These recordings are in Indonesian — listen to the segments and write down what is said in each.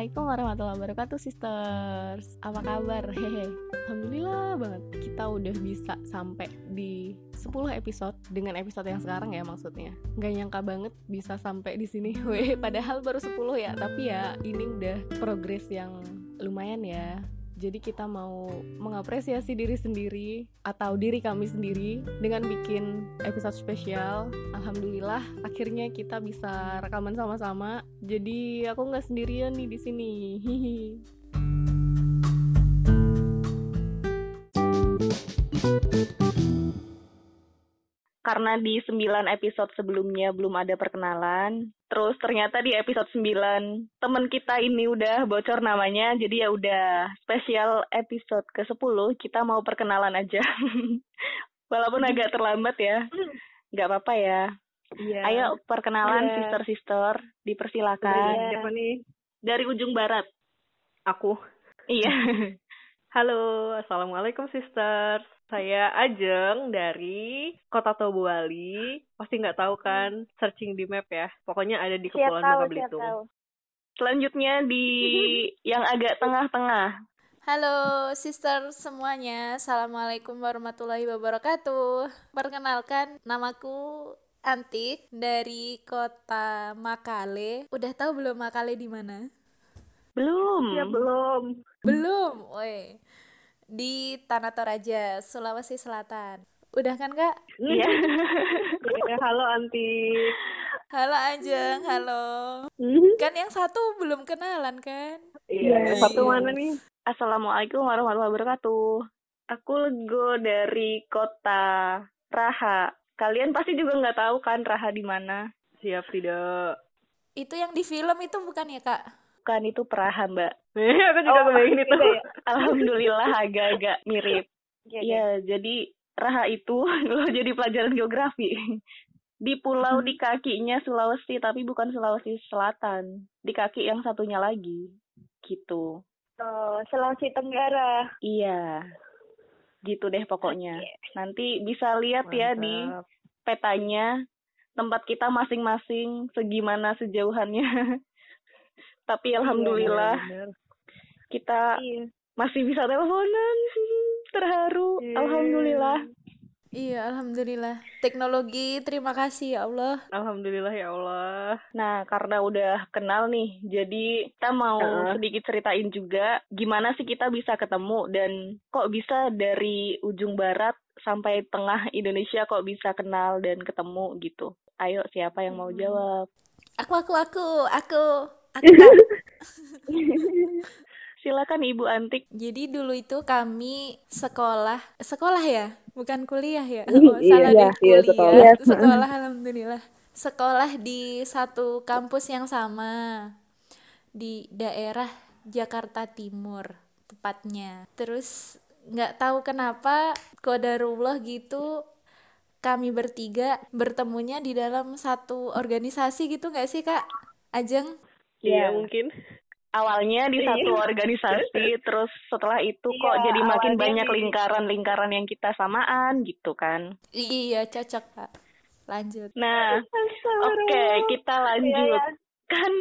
Assalamualaikum warahmatullahi wabarakatuh sisters. Apa kabar? Hehe. Alhamdulillah banget. Kita udah bisa sampai di 10 episode Dengan episode yang sekarang ya maksudnya. Gak nyangka banget bisa sampai di sini. Padahal baru 10 ya. Tapi ya ini udah progres yang lumayan ya jadi kita mau mengapresiasi diri sendiri atau diri kami sendiri dengan bikin episode spesial. Alhamdulillah akhirnya kita bisa rekaman sama-sama. Jadi aku nggak sendirian nih di sini. Hihi. karena di 9 episode sebelumnya belum ada perkenalan. Terus ternyata di episode 9 teman kita ini udah bocor namanya, jadi ya udah spesial episode ke-10 kita mau perkenalan aja. Walaupun agak terlambat ya. Nggak apa-apa ya. Iya. Ayo perkenalan Iya. sister-sister, dipersilakan. Iya. Siapa nih? Dari ujung barat. Aku. Iya. Halo, assalamualaikum sisters. Saya Ajeng dari Kota Tobuali. Pasti nggak tahu kan? Searching di map ya. Pokoknya ada di Siap Kepulauan tahu, Bangka Belitung. tahu. Selanjutnya di yang agak tengah-tengah. Halo sister semuanya, Assalamualaikum warahmatullahi wabarakatuh Perkenalkan, namaku Antik dari kota Makale Udah tahu belum Makale di mana? Belum. Ya belum. Belum, woi Di Tanah Toraja, Sulawesi Selatan Udah kan kak? Iya. Ya, halo Anti. Halo Ajeng, halo Kan yang satu belum kenalan kan? Iya. Satu mana nih? Assalamualaikum warahmatullahi wabarakatuh. Aku Lego dari kota Raha. Kalian pasti juga nggak tahu kan Raha di mana? Siap tidak? Itu yang di film itu bukan ya kak? Bukan itu Praha, Mbak. Eh, aku juga kebayangin itu. Alhamdulillah agak-agak mirip. Iya, iya. Iya, jadi Raha itu lo jadi pelajaran geografi. Di pulau di kakinya Sulawesi, tapi bukan Sulawesi Selatan. Di kaki yang satunya lagi. Gitu. Oh, Sulawesi Tenggara. Iya. Gitu deh pokoknya. Nanti bisa lihat ya di Mantap. petanya tempat kita masing-masing segimana sejauhannya. Tapi alhamdulillah Bener. kita Iya. masih bisa teleponan. Terharu. Iya. Alhamdulillah. Iya, Alhamdulillah Teknologi, terima kasih ya Allah Alhamdulillah ya Allah. Nah, karena udah kenal nih, jadi kita mau Heeh. sedikit ceritain juga gimana sih kita bisa ketemu dan kok bisa dari ujung barat sampai tengah Indonesia kok bisa kenal dan ketemu gitu. Ayo, siapa yang mau jawab? Aku, aku, aku, aku, aku. Silakan Ibu Antik. Jadi dulu itu kami sekolah, sekolah ya, bukan kuliah ya. Iya, Oh, salah iya, iya, kuliah. sekolah. Sekolah, alhamdulillah. Sekolah di satu kampus yang sama di daerah Jakarta Timur tepatnya. Terus nggak tahu kenapa kodarullah gitu kami bertiga bertemunya di dalam satu organisasi gitu nggak sih Kak Ajeng? Iya, Iya. mungkin. Awalnya di Iya. satu organisasi, terus setelah itu kok Iya, jadi makin banyak lingkaran-lingkaran yang kita samaan gitu kan. Iya cocok Kak. Lanjut. Nah, Oke, kita lanjut. Iya, ya. Kan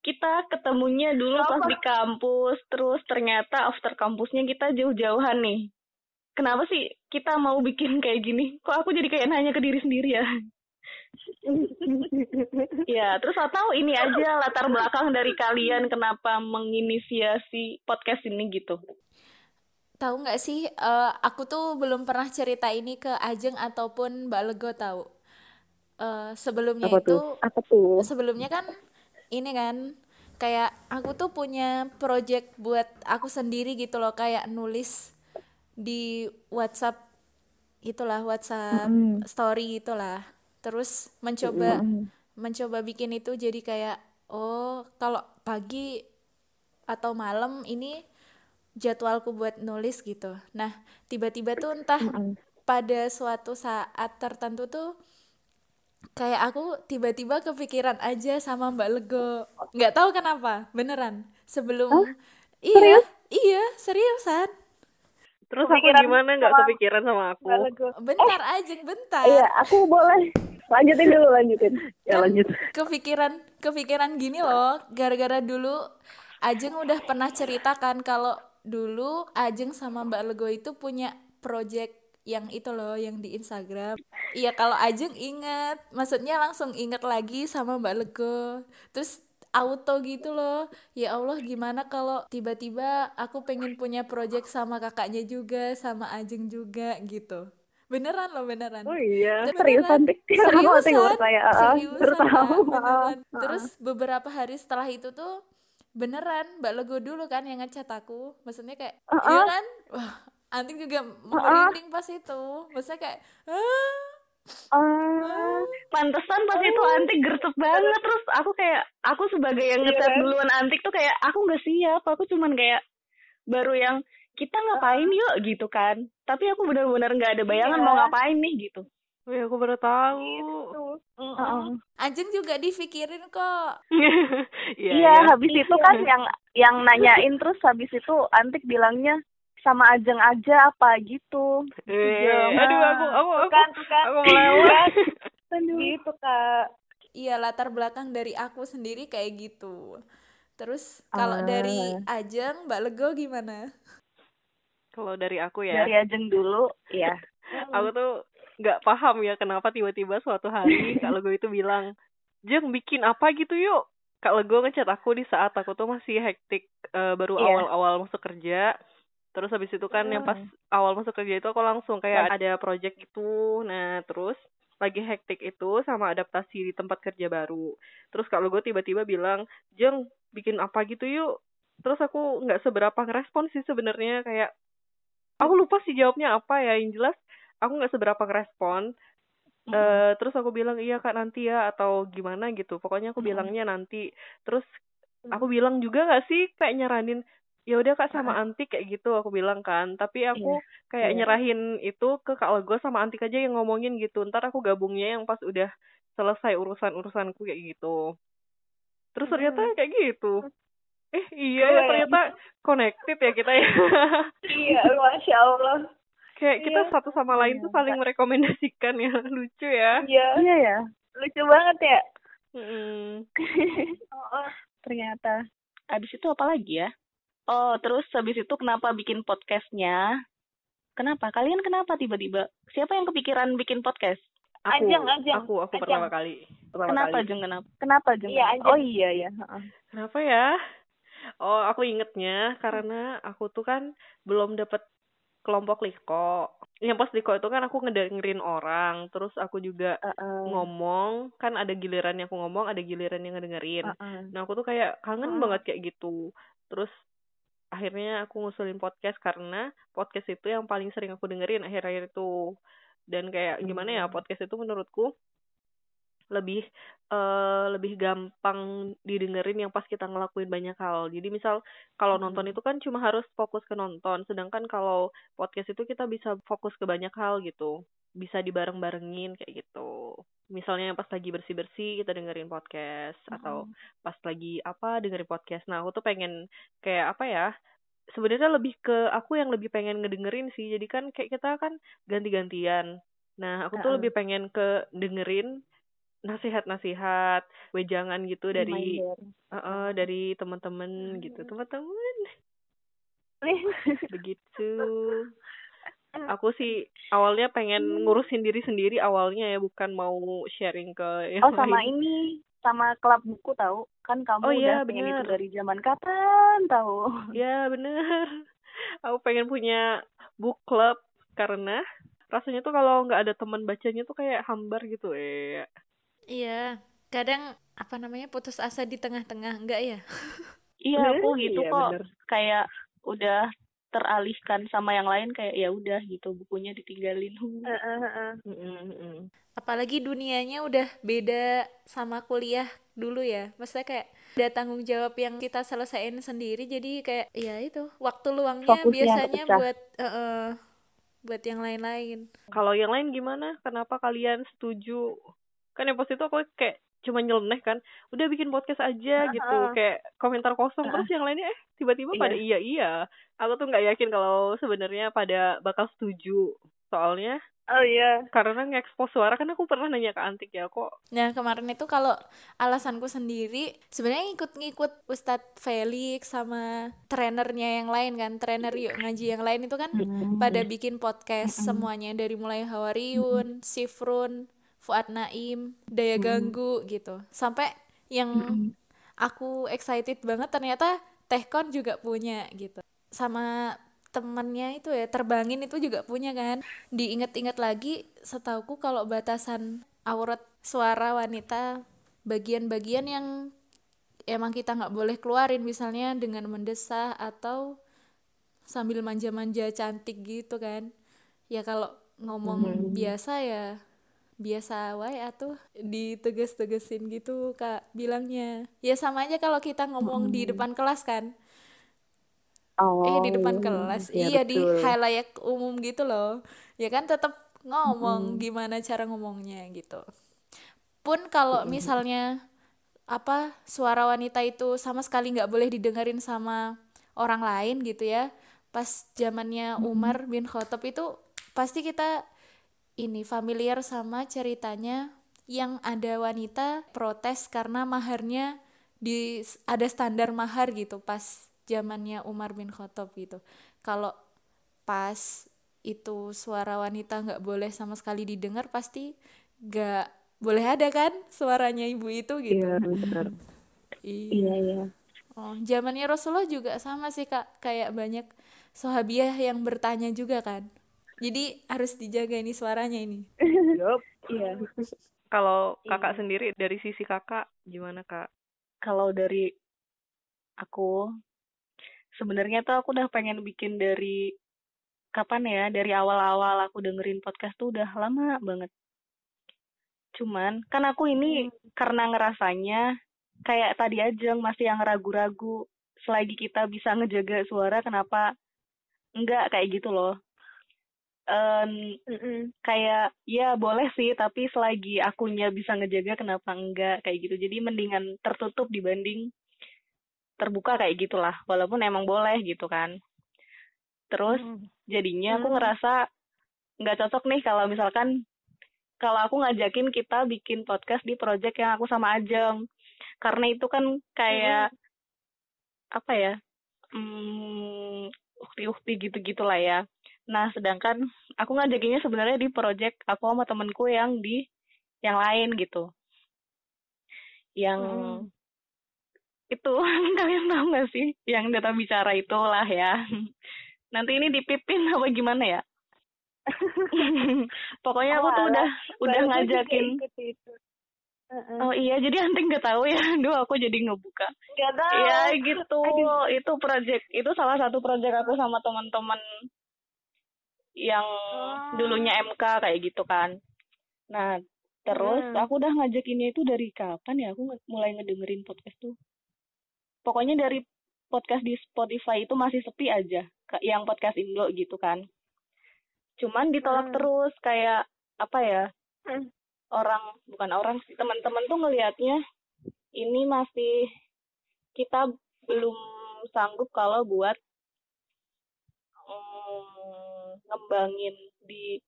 kita ketemunya dulu pas di kampus, terus ternyata after kampusnya kita jauh-jauhan nih. Kenapa sih kita mau bikin kayak gini? Kok aku jadi kayak nanya ke diri sendiri ya? Ya, terus atau ini aja latar belakang dari kalian kenapa menginisiasi podcast ini gitu. Tahu nggak sih, eh, aku tuh belum pernah cerita ini ke Ajeng ataupun Mbak Lego tahu. Eh, sebelumnya Apa itu, tuh? Apa tuh? sebelumnya kan ini kan kayak aku tuh punya project buat aku sendiri gitu loh, kayak nulis di WhatsApp itulah WhatsApp story itulah. Terus mencoba mencoba bikin itu jadi kayak oh kalau pagi atau malam ini jadwalku buat nulis gitu. Nah, tiba-tiba tuh entah pada suatu saat tertentu tuh kayak aku tiba-tiba kepikiran aja sama Mbak Lego. Nggak tahu kenapa, beneran. Sebelum iya, iya, seriusan. Terus aku gimana nggak kepikiran sama aku? Mbak Lego. Bentar aja, bentar. Iya, aku boleh. Lanjutin dulu, lanjutin. Ya lanjut. kepikiran kepikiran gini loh gara-gara dulu Ajeng udah pernah ceritakan kalau dulu Ajeng sama Mbak Lego itu punya project yang itu loh yang di Instagram. Iya kalau Ajeng inget, maksudnya langsung inget lagi sama Mbak Lego. Terus auto gitu loh. Ya Allah gimana kalau tiba-tiba aku pengen punya project sama kakaknya juga, sama Ajeng juga gitu. Beneran loh beneran. Oh iya, Beneran. seriusan. Seriusan, saya, ah, ah, seriusan. Kak, beneran. Ah. Terus beberapa hari setelah itu tuh beneran Mbak Lego dulu kan yang ngechat aku. Maksudnya kayak, Ah, iya ah. kan? Wah, Anting juga merinding pas itu. Maksudnya kayak, ah, Ah, pantesan pas itu antik gercep banget terus aku kayak aku sebagai yang ngecat duluan antik tuh kayak aku nggak siap aku cuman kayak baru yang kita ngapain yuk gitu kan tapi aku benar-benar nggak ada bayangan mau ngapain nih gitu. Wih, aku baru tahu. Heeh. Anjing juga dipikirin kok. Iya, iya habis itu kan yang yang nanyain terus habis itu antik bilangnya sama Ajeng aja apa? Gitu. Eh, aduh, aku, aku, aku, kan kan aku melewat. gitu kak. Iya latar belakang dari aku sendiri kayak gitu. Terus kalau dari Ajeng, Mbak Lego gimana? Kalau dari aku ya, dari Ajeng dulu ya aku tuh nggak paham ya kenapa tiba-tiba suatu hari Kak Lego itu bilang, Jeng bikin apa gitu yuk. Kak Lego ngechat aku di saat aku tuh masih hektik eh, baru Iya. awal-awal masuk kerja. Terus habis itu kan yang pas awal masuk kerja itu aku langsung kayak ada project itu. Nah, terus lagi hektik itu sama adaptasi di tempat kerja baru. Terus Kak Lego tiba-tiba bilang, Jeng bikin apa gitu yuk. Terus aku nggak seberapa ngerespon sih sebenarnya kayak aku lupa sih jawabnya apa ya yang jelas aku nggak seberapa ngerespon. Eh, terus aku bilang iya kak nanti ya atau gimana gitu. Pokoknya aku bilangnya nanti. Terus aku bilang juga nggak sih kayak nyaranin ya udah kak sama antik kayak gitu aku bilang kan. Tapi aku kayak nyerahin itu ke kak Lego sama antik aja yang ngomongin gitu. Ntar aku gabungnya yang pas udah selesai urusan urusanku kayak gitu. Terus ternyata kayak gitu eh iya ya ternyata connected ya kita ya. Iya masya Allah. Kayak kita satu sama lain tuh saling merekomendasikan ya lucu ya. Iya. Iya ya. Lucu banget ya. Mm-mm. ternyata. Habis itu apa lagi ya? Oh terus habis itu kenapa bikin podcastnya? Kenapa? Kalian kenapa tiba-tiba? Siapa yang kepikiran bikin podcast? Aku. Ajeng, Ajeng. aku aku pertama kali. Pertama kenapa kali. jeng kenapa? Kenapa jeng oh iya ya heeh. kenapa ya oh aku ingetnya karena aku tuh kan belum dapet kelompok liko yang pas liko itu kan aku ngedengerin orang terus aku juga Heeh. ngomong kan ada giliran yang aku ngomong ada giliran yang ngedengerin Heeh. Nah, aku tuh kayak kangen banget kayak gitu. Terus akhirnya aku ngusulin podcast karena podcast itu yang paling sering aku dengerin akhir-akhir itu. Dan kayak gimana ya, podcast itu menurutku lebih eh lebih gampang didengerin yang pas kita ngelakuin banyak hal. Jadi misal kalau nonton itu kan cuma harus fokus ke nonton, sedangkan kalau podcast itu kita bisa fokus ke banyak hal gitu. Bisa dibareng-barengin kayak gitu. Misalnya pas lagi bersih-bersih kita dengerin podcast atau pas lagi apa dengerin podcast. Nah, aku tuh pengen kayak apa ya? Sebenarnya lebih ke aku yang lebih pengen ngedengerin sih. Jadi kan kayak kita kan ganti-gantian. Nah, aku tuh lebih pengen ke dengerin nasihat-nasihat, wejangan gitu dari eh, eh, dari teman-teman gitu. Teman-teman begitu. Aku sih awalnya pengen ngurusin diri sendiri awalnya ya, bukan mau sharing ke yang oh sama lain. ini sama klub buku tahu kan kamu Oh, iya, udah pengen itu dari zaman kapan tahu Ya bener. Aku pengen punya book club karena rasanya tuh kalau nggak ada teman bacanya tuh kayak hambar gitu eh. Iya, kadang apa namanya putus asa di tengah-tengah, enggak ya? iya aku gitu Iya, kok bener. kayak udah teralihkan sama yang lain kayak ya udah gitu bukunya ditinggalin Mm-mm, mm-mm. Apalagi dunianya udah beda sama kuliah dulu ya. Maksudnya kayak ada tanggung jawab yang kita selesaiin sendiri jadi kayak ya itu waktu luangnya Fokusnya biasanya kepecah. buat eh, eh, buat yang lain-lain. Kalau yang lain gimana? Kenapa kalian setuju? Kan yang pas itu aku kayak cuma nyeleneh kan. Udah bikin podcast aja gitu. Kayak komentar kosong. Terus yang lainnya eh tiba-tiba pada iya iya. Aku tuh nggak yakin kalau sebenarnya pada bakal setuju. soalnya Oh iya. karena ngekspos suara kan aku pernah nanya ke Antik ya kok Nah, kemarin itu kalau alasanku sendiri sebenarnya ikut-ngikut Ustadz Felix sama trenernya yang lain kan, trainer yuk ngaji yang lain itu kan pada bikin podcast semuanya dari mulai Hawariun, Sifrun, Fuad Naim, Daya Ganggu gitu. Sampai yang aku excited banget ternyata Tehkon juga punya gitu. Sama temennya itu ya terbangin itu juga punya kan. Diinget-inget lagi setauku kalau batasan aurat suara wanita bagian-bagian yang emang kita nggak boleh keluarin misalnya dengan mendesah atau sambil manja-manja cantik gitu kan. Ya kalau ngomong biasa ya biasa wae atuh diteges-tegesin gitu kak bilangnya. Ya sama aja kalau kita ngomong di depan kelas kan. Oh. eh di depan kelas. ya iya di halayak umum gitu loh. Ya kan tetap ngomong gimana cara ngomongnya gitu. Pun kalau misalnya apa suara wanita itu sama sekali nggak boleh didengerin sama orang lain gitu ya. Pas zamannya Umar bin Khattab itu pasti kita ini familiar sama ceritanya yang ada wanita protes karena maharnya di ada standar mahar gitu pas zamannya Umar bin Khattab gitu. Kalau pas itu suara wanita nggak boleh sama sekali didengar pasti nggak boleh ada kan suaranya ibu itu gitu. Iya benar. Iya. Iya iya. Oh, zamannya Rasulullah juga sama sih Kak, kayak banyak sahabiah yang bertanya juga kan. Jadi harus dijaga ini suaranya ini. Yup. Iya. kalau kakak sendiri dari sisi kakak gimana kak Kalau dari aku sebenarnya tuh aku udah pengen bikin dari kapan ya? Dari awal-awal aku dengerin podcast tuh udah lama banget. Cuman kan aku ini karena ngerasanya kayak tadi aja masih yang ragu-ragu selagi kita bisa ngejaga suara kenapa enggak kayak gitu loh. Em, kayak ya boleh sih tapi selagi akunya bisa ngejaga kenapa enggak? Kayak gitu. Jadi mendingan tertutup dibanding terbuka kayak gitulah. Walaupun emang boleh gitu kan. Terus jadinya aku ngerasa nggak cocok nih kalau misalkan kalau aku ngajakin kita bikin podcast di project yang aku sama Ajeng. Karena itu kan kayak apa ya hmm, ukti-ukti gitu-gitu lah ya nah sedangkan aku ngajakinnya sebenarnya di project aku sama temenku yang di yang lain gitu. Yang itu kalian tahu nggak sih? Yang data bicara itulah ya. Nanti ini dipipin apa gimana ya? Pokoknya aku tuh udah udah ngajakin. oh iya jadi anting nggak tahu ya. Duh aku jadi ngebuka. Gak tahu. Iya gitu itu project itu salah satu project aku sama teman-teman yang dulunya MK kayak gitu kan. Nah terus aku udah ngajakinnya itu dari kapan ya? Aku mulai ngedengerin podcast tuh. Pokoknya dari podcast di Spotify itu masih sepi aja yang podcast Indo gitu kan. Cuman ditolak terus kayak apa ya Hmm. orang bukan orang sih teman-teman tuh ngelihatnya ini masih kita belum sanggup kalau buat mm, ngembangin di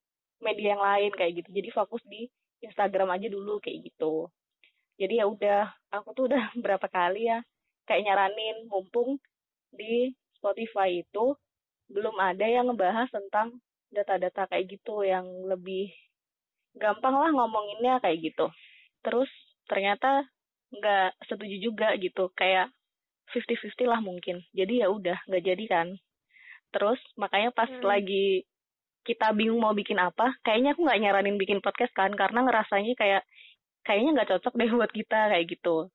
media yang lain kayak gitu. Jadi fokus di Instagram aja dulu kayak gitu. Jadi ya udah aku tuh udah berapa kali ya kayak nyaranin mumpung di Spotify itu belum ada yang ngebahas tentang data-data kayak gitu yang lebih gampang lah ngomonginnya kayak gitu. Terus ternyata nggak setuju juga gitu kayak 50-50 lah mungkin. Jadi ya udah nggak jadi kan. Terus makanya pas lagi kita bingung mau bikin apa kayaknya aku nggak nyaranin bikin podcast kan karena ngerasanya kayak kayaknya nggak cocok deh buat kita kayak gitu.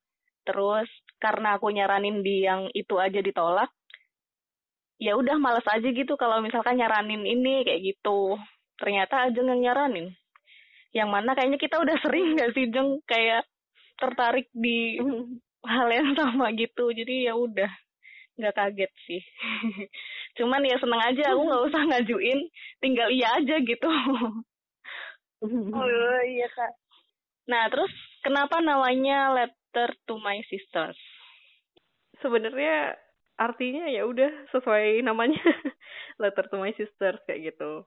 Terus karena aku nyaranin di yang itu aja ditolak ya udah males aja gitu kalau misalkan nyaranin ini kayak gitu. Ternyata aja yang nyaranin. Yang mana kayaknya kita udah sering nggak sih Jeng? Kayak tertarik di hal yang sama gitu. Jadi ya udah nggak kaget sih cuman ya seneng aja aku nggak usah ngajuin tinggal iya aja gitu. Oh iya kak. nah terus kenapa namanya letter to my sisters? Sebenarnya artinya ya udah sesuai namanya. Letter to my sisters kayak gitu.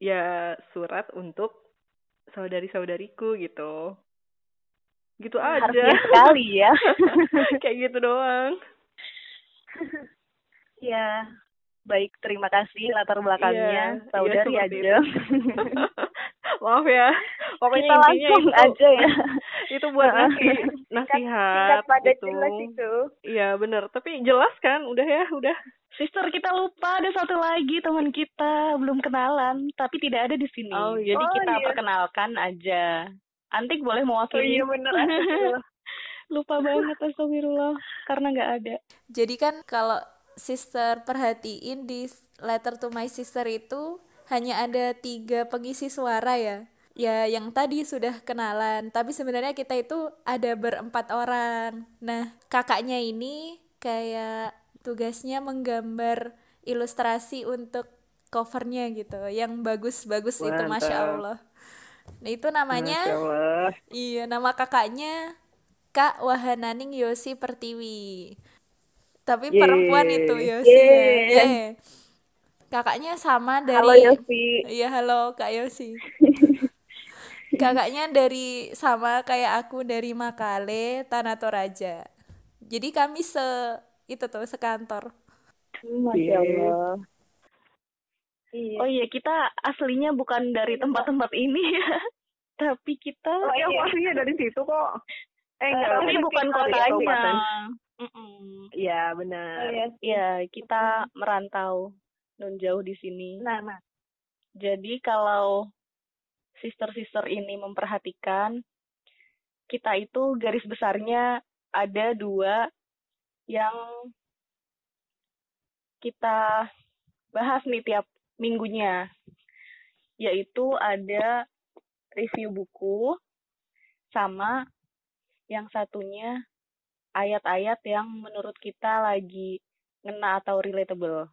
Ya surat untuk saudari-saudariku gitu. Gitu aja. Harfiah sekali ya. kayak gitu doang. Ya, baik terima kasih latar belakangnya Iya, saudari iya, seperti aja. maaf ya pokoknya Kita intinya langsung itu aja ya. itu buat ngasih Singkat nasihat padat gitu jelas itu. iya bener tapi jelas kan udah ya udah Sister kita lupa ada satu lagi teman kita belum kenalan tapi tidak ada di sini. Oh, iya. Jadi Oh, kita iya. perkenalkan aja. Antik boleh mewakili. iya, bener. lupa banget astagfirullah karena nggak ada. Jadi kan kalau sister perhatiin di letter to my sister itu hanya ada tiga pengisi suara ya. Ya yang tadi sudah kenalan, tapi sebenarnya kita itu ada berempat orang. Nah kakaknya ini kayak tugasnya menggambar ilustrasi untuk covernya gitu, yang bagus-bagus itu masya. Allah. Nah itu namanya Allah. Iya, nama kakaknya Kak Wahananing Yosi Pertiwi. Tapi perempuan itu Yosi ya. Yeay. Yeay. Kakaknya sama dari Halo Yosi. Iya, halo Kak Yosi. Kakaknya dari sama kayak aku dari Makale, Tanah Toraja. Jadi kami se itu tuh sekantor. Masya Allah. Oh iya kita aslinya bukan dari tempat-tempat ini ya. Tapi kita Oh iya, pastinya dari situ kok. Eh, enggak, tapi bukan kita di kotanya. kabupaten. Mm-mm. Iya, benar. Iya, kita merantau non jauh di sini. Nah, nah. Jadi kalau sister-sister ini memperhatikan, kita itu garis besarnya ada dua yang kita bahas nih tiap minggunya, yaitu ada review buku sama yang satunya ayat-ayat yang menurut kita lagi ngena atau relatable.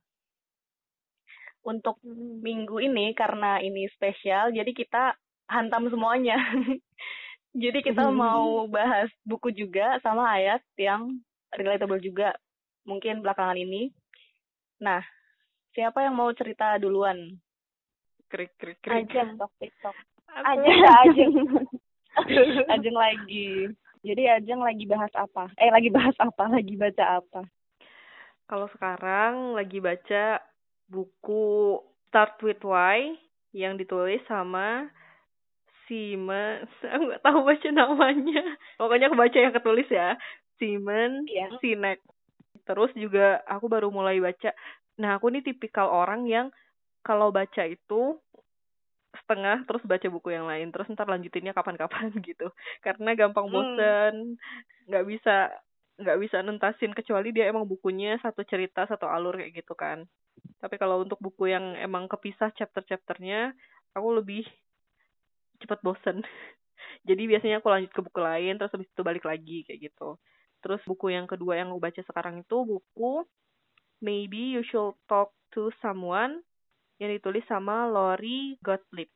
Untuk minggu ini karena ini spesial, jadi kita hantam semuanya. jadi kita mau bahas buku juga sama ayat yang relatable juga mungkin belakangan ini. Nah, siapa yang mau cerita duluan? Krik krik krik. Ajeng tok TikTok. Ajeng, Ajeng. Ajeng lagi. Jadi Ajeng lagi bahas apa? Eh, lagi bahas apa? Lagi baca apa? Kalau sekarang lagi baca buku Start with Why yang ditulis sama Simon, aku nggak tahu baca namanya. Pokoknya aku baca yang ketulis ya, Simon Iya. Sinek. Terus juga aku baru mulai baca. Nah, aku nih tipikal orang yang kalau baca itu setengah terus baca buku yang lain terus ntar lanjutinnya kapan-kapan gitu. Karena gampang Hmm. bosen nggak bisa nggak bisa nentasin kecuali dia emang bukunya satu cerita satu alur kayak gitu kan. Tapi kalau untuk buku yang emang kepisah chapter-chapternya aku lebih cepet bosen. Jadi biasanya aku lanjut ke buku lain terus habis itu balik lagi kayak gitu. Terus buku yang kedua yang aku baca sekarang itu buku Maybe You Should Talk to Someone yang ditulis sama Lori Gottlieb.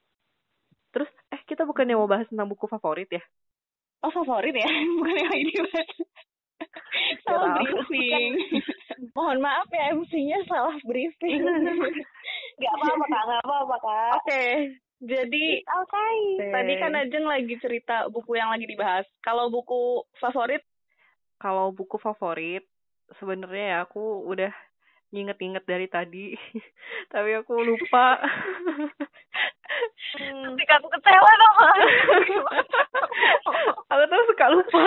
Terus, eh kita bukannya mau bahas tentang buku favorit ya? Oh, favorit ya? Bukan yang ini, Mas. Salah briefing. Mohon maaf ya, MC-nya salah briefing. Gak apa-apa, Kak. Gak apa-apa, Kak. Oke. Jadi, Oke. tadi kan Ajeng lagi cerita buku yang lagi dibahas. Kalau buku favorit, Kalau buku favorit, sebenarnya ya aku udah nginget-nginget dari tadi, tapi aku lupa. Hmm. ketika aku kecewa dong. aku tuh suka lupa.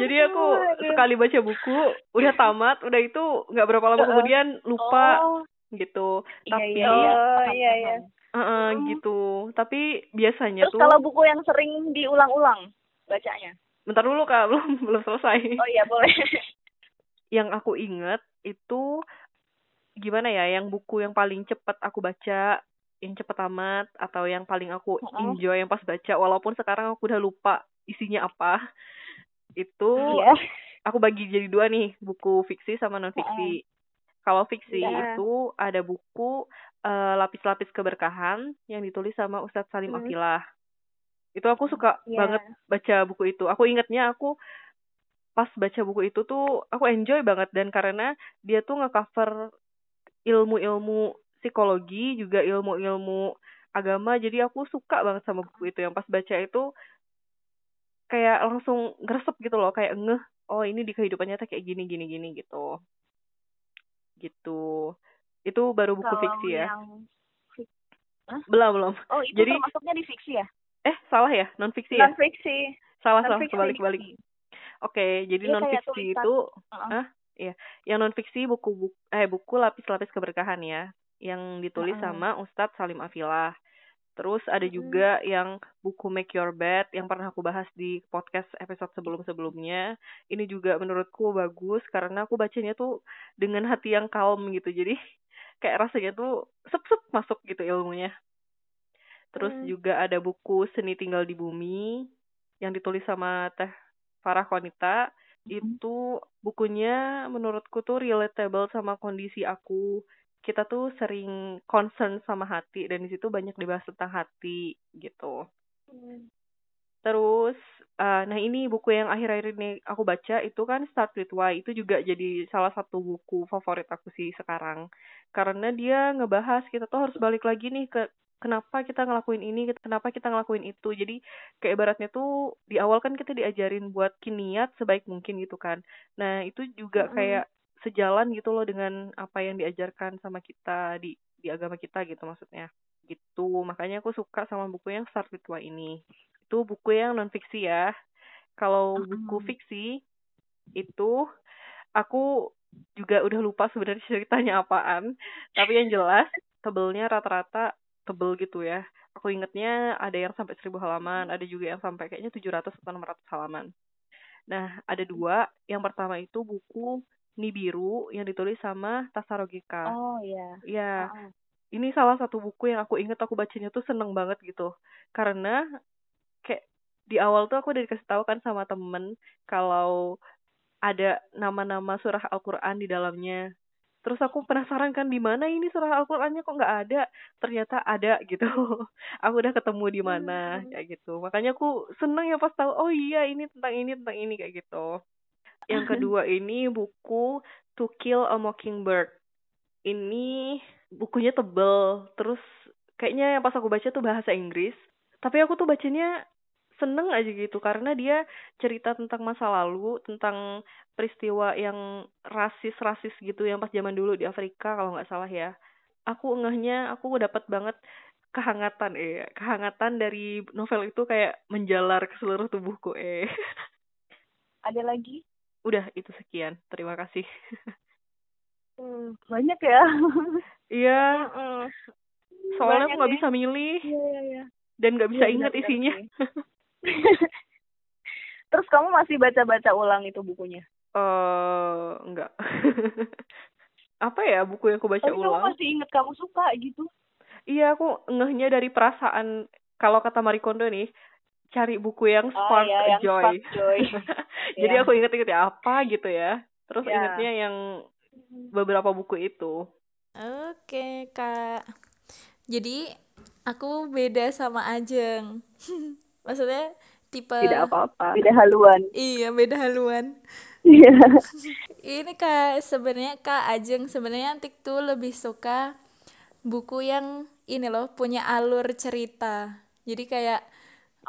Jadi aku sekali baca buku, udah tamat, udah itu nggak berapa lama kemudian lupa Oh, gitu. iya, Tapi iya, iya. Oh, Paham, iya, iya. Heeh, gitu. Tapi biasanya Terus tuh kalau buku yang sering diulang-ulang bacanya? bentar dulu Kak, belum belum selesai. Oh iya, boleh. Yang aku inget itu gimana ya, yang buku yang paling cepat aku baca, yang cepet amat atau yang paling aku enjoy yang pas baca walaupun sekarang aku udah lupa isinya apa. Itu Iya. aku bagi jadi dua nih, buku fiksi sama non fiksi. Kalau fiksi Iya. itu ada buku eh, Lapis-lapis keberkahan yang ditulis sama Ustadz Salim Hmm. Afilah. Itu aku suka Iya. banget baca buku itu. Aku ingetnya aku pas baca buku itu tuh aku enjoy banget. Dan karena dia tuh ngecover ilmu-ilmu psikologi juga ilmu-ilmu agama jadi aku suka banget sama buku itu. Yang pas baca itu kayak langsung gresep gitu loh kayak ngeh oh ini di kehidupan nyata kayak gini gini gini gitu. Gitu. Itu baru buku Kalau fiksi ya. yang Hah? belum belum. Oh, itu Jadi- termasuknya di fiksi ya? eh salah ya? Non fiksi ya? Non fiksi. salah salah. Non-fiksi. kebalik kebalik oke jadi Iya, non fiksi itu Heeh. Hah? Iya, yang non fiksi buku buku eh buku lapis-lapis keberkahan ya, yang ditulis Heeh. sama Ustadz Salim Afilah. Terus ada Mm-mm. juga yang buku Make Your Bed yang pernah aku bahas di podcast episode sebelum-sebelumnya. Ini juga menurutku bagus karena aku bacanya tuh dengan hati yang calm gitu. Jadi kayak rasanya tuh sep-sep masuk gitu ilmunya. Terus Hmm. juga ada buku Seni Tinggal di Bumi yang ditulis sama Teh Farah Konita itu bukunya menurutku tuh relatable sama kondisi aku. Kita tuh sering concern sama hati dan di situ banyak dibahas tentang hati gitu. Terus, eh, nah ini buku yang akhir-akhir ini aku baca itu kan Start With Why. Itu juga jadi salah satu buku favorit aku sih sekarang. Karena dia ngebahas kita tuh harus balik lagi nih ke kenapa kita ngelakuin ini, kenapa kita ngelakuin itu. Jadi kayak ibaratnya tuh di awal kan kita diajarin buat niat sebaik mungkin gitu kan. Nah itu juga kayak sejalan gitu loh dengan apa yang diajarkan sama kita di di agama kita gitu maksudnya. Gitu. Makanya aku suka sama buku yang Start With Why ini. Itu buku yang non fiksi ya. Kalau buku fiksi itu aku juga udah lupa sebenarnya ceritanya apaan. Tapi yang jelas tebelnya rata-rata tebel gitu ya. Aku ingetnya ada yang sampai 1000 halaman, ada juga yang sampai kayaknya 700 atau 600 halaman. Nah, ada dua. Yang pertama itu buku Nibiru yang ditulis sama Tasarogeka. Oh iya. Ya, Heeh. ini salah satu buku yang aku inget aku bacanya tuh seneng banget gitu. Karena kayak di awal tuh aku udah dikasih tahu kan sama temen kalau ada nama-nama surah Al-Quran di dalamnya. Terus aku penasaran kan di mana ini surah Al-Qur'annya kok nggak ada? Ternyata ada gitu. aku udah ketemu di mana kayak gitu. Makanya aku seneng ya pas tahu oh iya ini tentang ini tentang ini kayak gitu. Yang kedua ini buku To Kill a Mockingbird. Ini bukunya tebel, terus kayaknya yang pas aku baca tuh bahasa Inggris. Tapi aku tuh bacanya seneng aja gitu karena dia cerita tentang masa lalu, tentang peristiwa yang rasis-rasis gitu yang pas zaman dulu di Afrika kalau nggak salah ya. Aku ngehnya aku dapat banget kehangatan eh kehangatan dari novel itu kayak menjalar ke seluruh tubuhku eh. Ada lagi? Udah itu sekian. Terima kasih. Hmm, banyak ya. Iya, soalnya Banyak aku nggak ya. bisa milih Iya iya iya. dan nggak bisa Iya, ingat isinya. Terus kamu masih baca-baca ulang itu bukunya? Eh, enggak. Apa ya buku yang aku baca Tapi kamu ulang? masih inget kamu suka gitu? Iya, aku ngehnya dari perasaan kalau kata Marie Kondo nih, cari buku yang Oh, spark iya, yang joy. spark joy. Jadi Iya. aku inget-inget ya apa gitu ya. Terus Iya. ingetnya yang beberapa buku itu. Oke, Kak. Jadi aku beda sama Ajeng. Maksudnya tipe Tidak apa-apa. Beda haluan. Iya, beda haluan. Iya. Ini Kak, sebenarnya Kak Ajeng sebenarnya Antik tuh lebih suka buku yang ini loh, punya alur cerita. Jadi kayak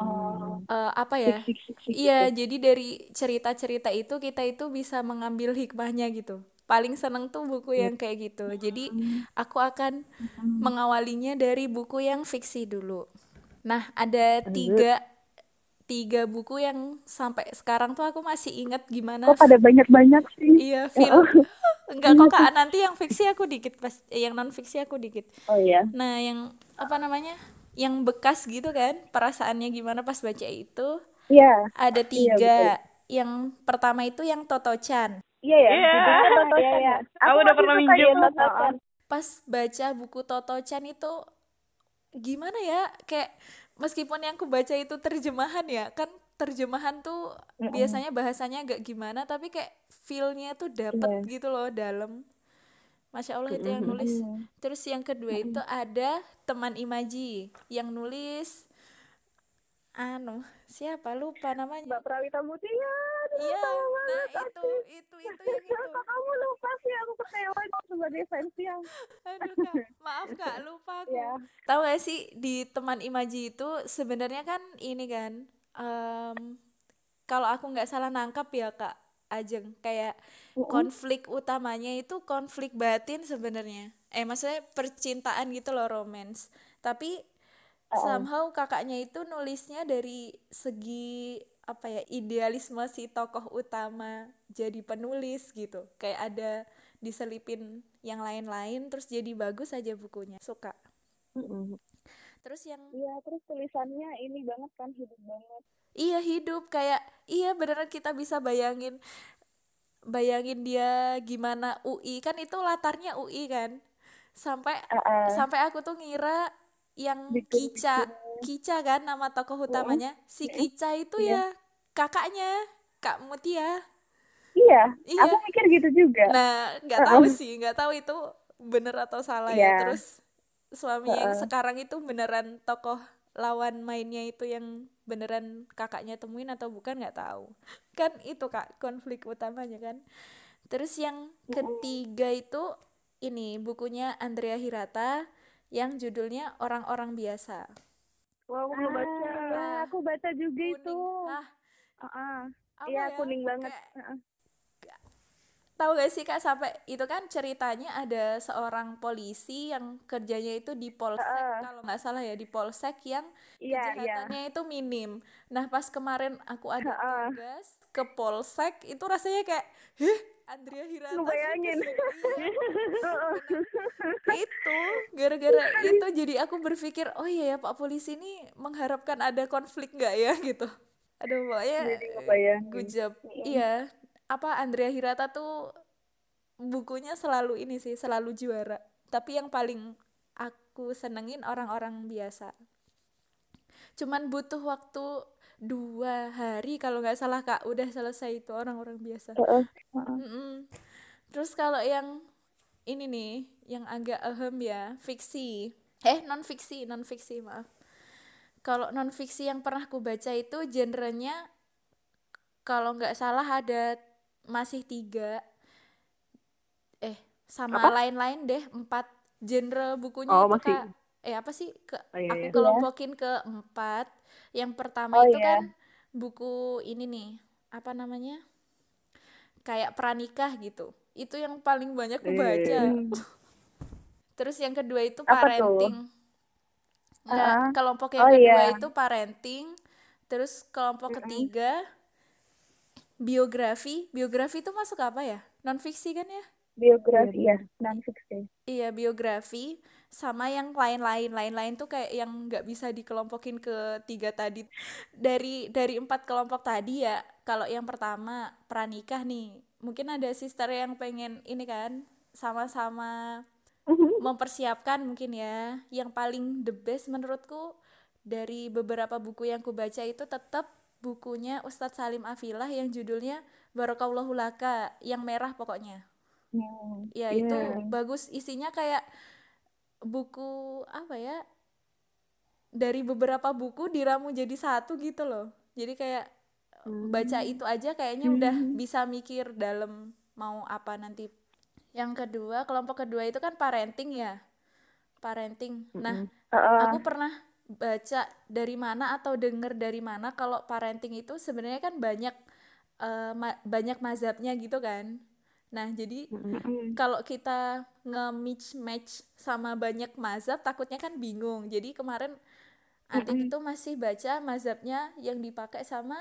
Oh. eh, apa ya? Sik, sik, sik, sik, Iya, gitu. jadi dari cerita-cerita itu kita itu bisa mengambil hikmahnya gitu. Paling seneng tuh buku yang kayak gitu. Jadi aku akan mengawalinya dari buku yang fiksi dulu. Nah, ada tiga tiga buku yang sampai sekarang tuh aku masih ingat gimana Kok pada banyak-banyak sih? Iya, film. Enggak kok Kak, nanti yang fiksi aku dikit pas eh, yang non fiksi aku dikit. Oh iya. Nah, yang apa namanya? Yang bekas gitu kan, perasaannya gimana pas baca itu? Iya. Ada tiga. Yang pertama itu yang Toto-chan. Iya ya. Iya. Iya, iya. ya. Aku udah pernah suka minjem. ya. Pas baca buku Toto-chan itu gimana ya? Kayak meskipun yang aku baca itu terjemahan ya, kan terjemahan tuh biasanya bahasanya agak gimana, tapi kayak feel-nya tuh dapet gitu loh dalam. Masya Allah itu yang nulis. Terus yang kedua itu ada teman Imaji yang nulis anu siapa lupa namanya Mbak Prawita Mutia. Iya nah itu itu itu yang itu. Kok kamu lupa sih? Aku kecewa sebagai fans yang aduh kak. Maaf kak. Lupa aku. Ya. tahu gak sih di teman imaji itu sebenarnya kan ini kan em, kalau aku nggak salah nangkap ya kak Ajeng kayak konflik utamanya itu konflik batin sebenarnya. Eh maksudnya percintaan gitu loh romance. Tapi somehow kakaknya itu nulisnya dari segi apa ya idealisme si tokoh utama jadi penulis gitu. Kayak ada diselipin yang lain-lain terus jadi bagus aja bukunya. Suka. Terus yang Iya, terus tulisannya ini banget kan hidup banget. Iya hidup. Kayak iya beneran kita bisa bayangin bayangin dia gimana UI kan itu latarnya UI kan? Sampai sampai aku tuh ngira yang Kica Kica kan nama tokoh utamanya? Si Kica itu ya kakaknya Kak Mutia. Iya, Iya. aku mikir gitu juga. nah nggak tahu sih nggak tahu itu bener atau salah ya. Iya. terus suami yang sekarang itu beneran tokoh lawan mainnya itu yang beneran kakaknya temuin atau bukan nggak tahu. Kan itu kak konflik utamanya kan. Terus yang ketiga itu ini bukunya Andrea Hirata yang judulnya orang-orang biasa Wah, aku belum baca. Ah, aku baca juga itu. kuning ah Heeh. apa Iya, ya? kuning banget. Kayak- Heeh. tahu gak sih kak sampai itu kan ceritanya ada seorang polisi yang kerjanya itu di polsek kalau nggak salah ya di polsek yang Iya, iya. kejahatannya itu minim. Nah pas kemarin aku ada tugas ke polsek itu rasanya kayak, heh Andrea Hirata Ngebayangin. ke sini." Iya. itu gara-gara itu jadi aku berpikir oh iya ya Pak polisi ini mengharapkan ada konflik nggak ya gitu. Aduh pokoknya good job. Iya. Apa Andrea Hirata tuh bukunya selalu ini sih, selalu juara. Tapi yang paling aku senengin orang-orang biasa. Cuman butuh waktu dua hari kalau nggak salah kak, udah selesai itu orang-orang biasa. Heeh. Mm-mm. Terus kalau yang ini nih, yang agak ahem ya, fiksi. Eh, non fiksi, non fiksi, maaf. Kalau non fiksi yang pernah ku baca itu genrenya kalau nggak salah ada masih tiga, eh sama lain-lain deh empat genre bukunya Oh, itu masih. kak. Eh apa sih? Ke, Oh, iya, aku iya. kelompokin ke empat. Yang pertama Oh, itu iya. kan buku ini nih, apa namanya? Kayak pranikah gitu. Itu yang paling banyak ku baca. Terus yang kedua itu Apa tuh? parenting. Enggak, Ah. kelompok yang Oh, kedua iya. itu parenting. Terus kelompok ketiga biografi. Biografi itu masuk apa ya? Non fiksi kan ya? Biografi ya, non fiksi. Iya, biografi sama yang lain-lain. Lain-lain tuh kayak yang nggak bisa dikelompokin ke tiga tadi. Dari dari empat kelompok tadi ya, kalau yang pertama pranikah nih, mungkin ada sister yang pengen ini kan sama-sama mempersiapkan mungkin ya. Yang paling the best menurutku dari beberapa buku yang ku baca itu tetap bukunya Ustadz Salim Afilah yang judulnya Barakallahu Laka, yang merah pokoknya. Hmm. Ya itu bagus isinya kayak buku apa ya dari beberapa buku diramu jadi satu gitu loh. Jadi kayak baca itu aja kayaknya udah bisa mikir dalam mau apa nanti. Yang kedua, kelompok kedua itu kan parenting ya. Parenting. Nah, aku pernah baca dari mana atau denger dari mana kalau parenting itu sebenarnya kan banyak eh, ma- banyak mazhabnya gitu kan. Nah, jadi kalau kita nge-match match sama banyak mazhab takutnya kan bingung. Jadi kemarin Antik itu masih baca mazhabnya yang dipakai sama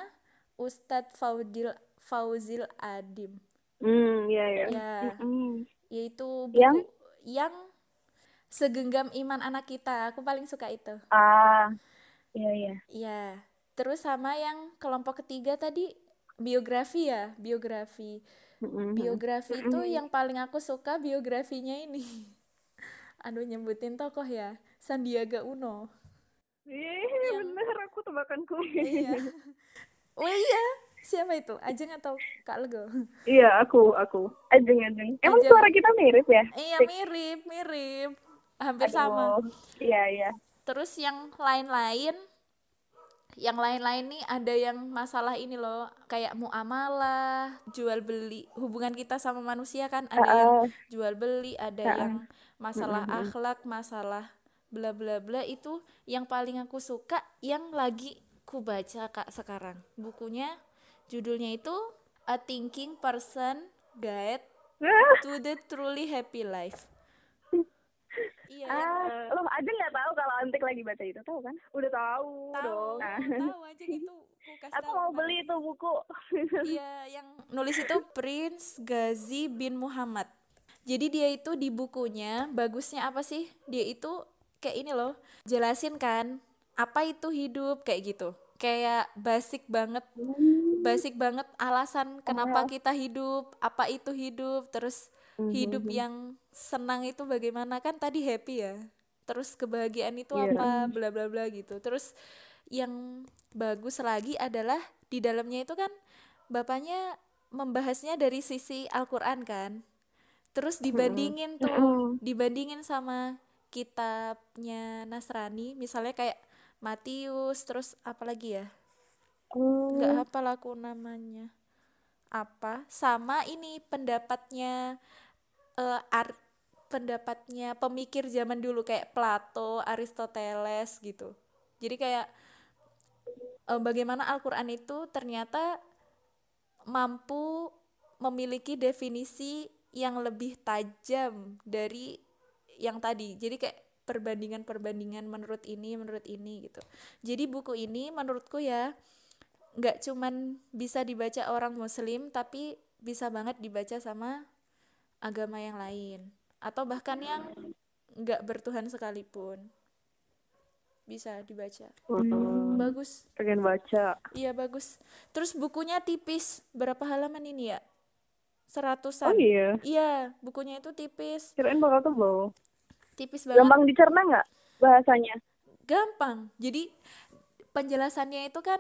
Ustadz Faudil Fauzil Adim. Hmm, iya ya. Ya, Hmm. yaitu buku Yang? yang segenggam iman anak kita. Aku paling suka itu. Ah, iya iya. Iya. Terus sama yang kelompok ketiga tadi biografi ya, biografi. Biografi itu yang paling aku suka biografinya ini. Aduh nyebutin tokoh ya, Sandiaga Uno. Iya, bener aku tebakanku. Iya. Oh iya, siapa itu? Ajeng atau Kak Lego? Iya, aku, aku. Ajeng ajeng. Emang Ajeng. suara kita mirip ya? Iya mirip, mirip. Hampir sama. Oh, iya iya. Terus yang lain-lain yang lain-lain nih ada yang masalah ini loh kayak muamalah jual beli hubungan kita sama manusia kan ada Uh-uh. yang jual beli ada Uh-uh. yang masalah Mm-mm. akhlak masalah bla bla bla itu yang paling aku suka yang lagi ku baca kak sekarang bukunya judulnya itu A Thinking Person Guide to the Truly Happy Life iya Ah, lo aja nggak tahu kalau Antik lagi baca itu tahu kan? Udah tahu tahu dong. Nah. tahu aja gitu Aku tahu mau kemarin. beli itu buku. Iya, yang nulis itu Prince Ghazi bin Muhammad. Jadi dia itu di bukunya bagusnya apa sih? Dia itu kayak ini loh, jelasin kan apa itu hidup kayak gitu. Kayak basic banget, basic banget alasan kenapa kita hidup, apa itu hidup, terus hidup yang senang itu bagaimana kan tadi happy ya. Terus kebahagiaan itu Iya. apa, bla bla bla gitu. Terus yang bagus lagi adalah di dalamnya itu kan bapaknya membahasnya dari sisi Al-Qur'an kan. Terus dibandingin tuh, dibandingin sama kitabnya Nasrani, misalnya kayak Matius, terus apa lagi ya? Nggak hafal aku namanya. Apa? Sama ini pendapatnya eh, ar- pendapatnya pemikir zaman dulu kayak Plato, Aristoteles gitu. Jadi kayak eh, bagaimana Al-Qur'an itu ternyata mampu memiliki definisi yang lebih tajam dari yang tadi. Jadi kayak perbandingan-perbandingan menurut ini, menurut ini gitu. Jadi buku ini menurutku ya nggak cuman bisa dibaca orang muslim tapi bisa banget dibaca sama agama yang lain atau bahkan yang nggak bertuhan sekalipun bisa dibaca Hmm. bagus Pengen baca. iya bagus terus bukunya tipis berapa halaman ini ya Oh seratusan iya. iya bukunya itu tipis Kirain bakal tebel. tipis banget Gampang dicerna nggak bahasanya? gampang jadi penjelasannya itu kan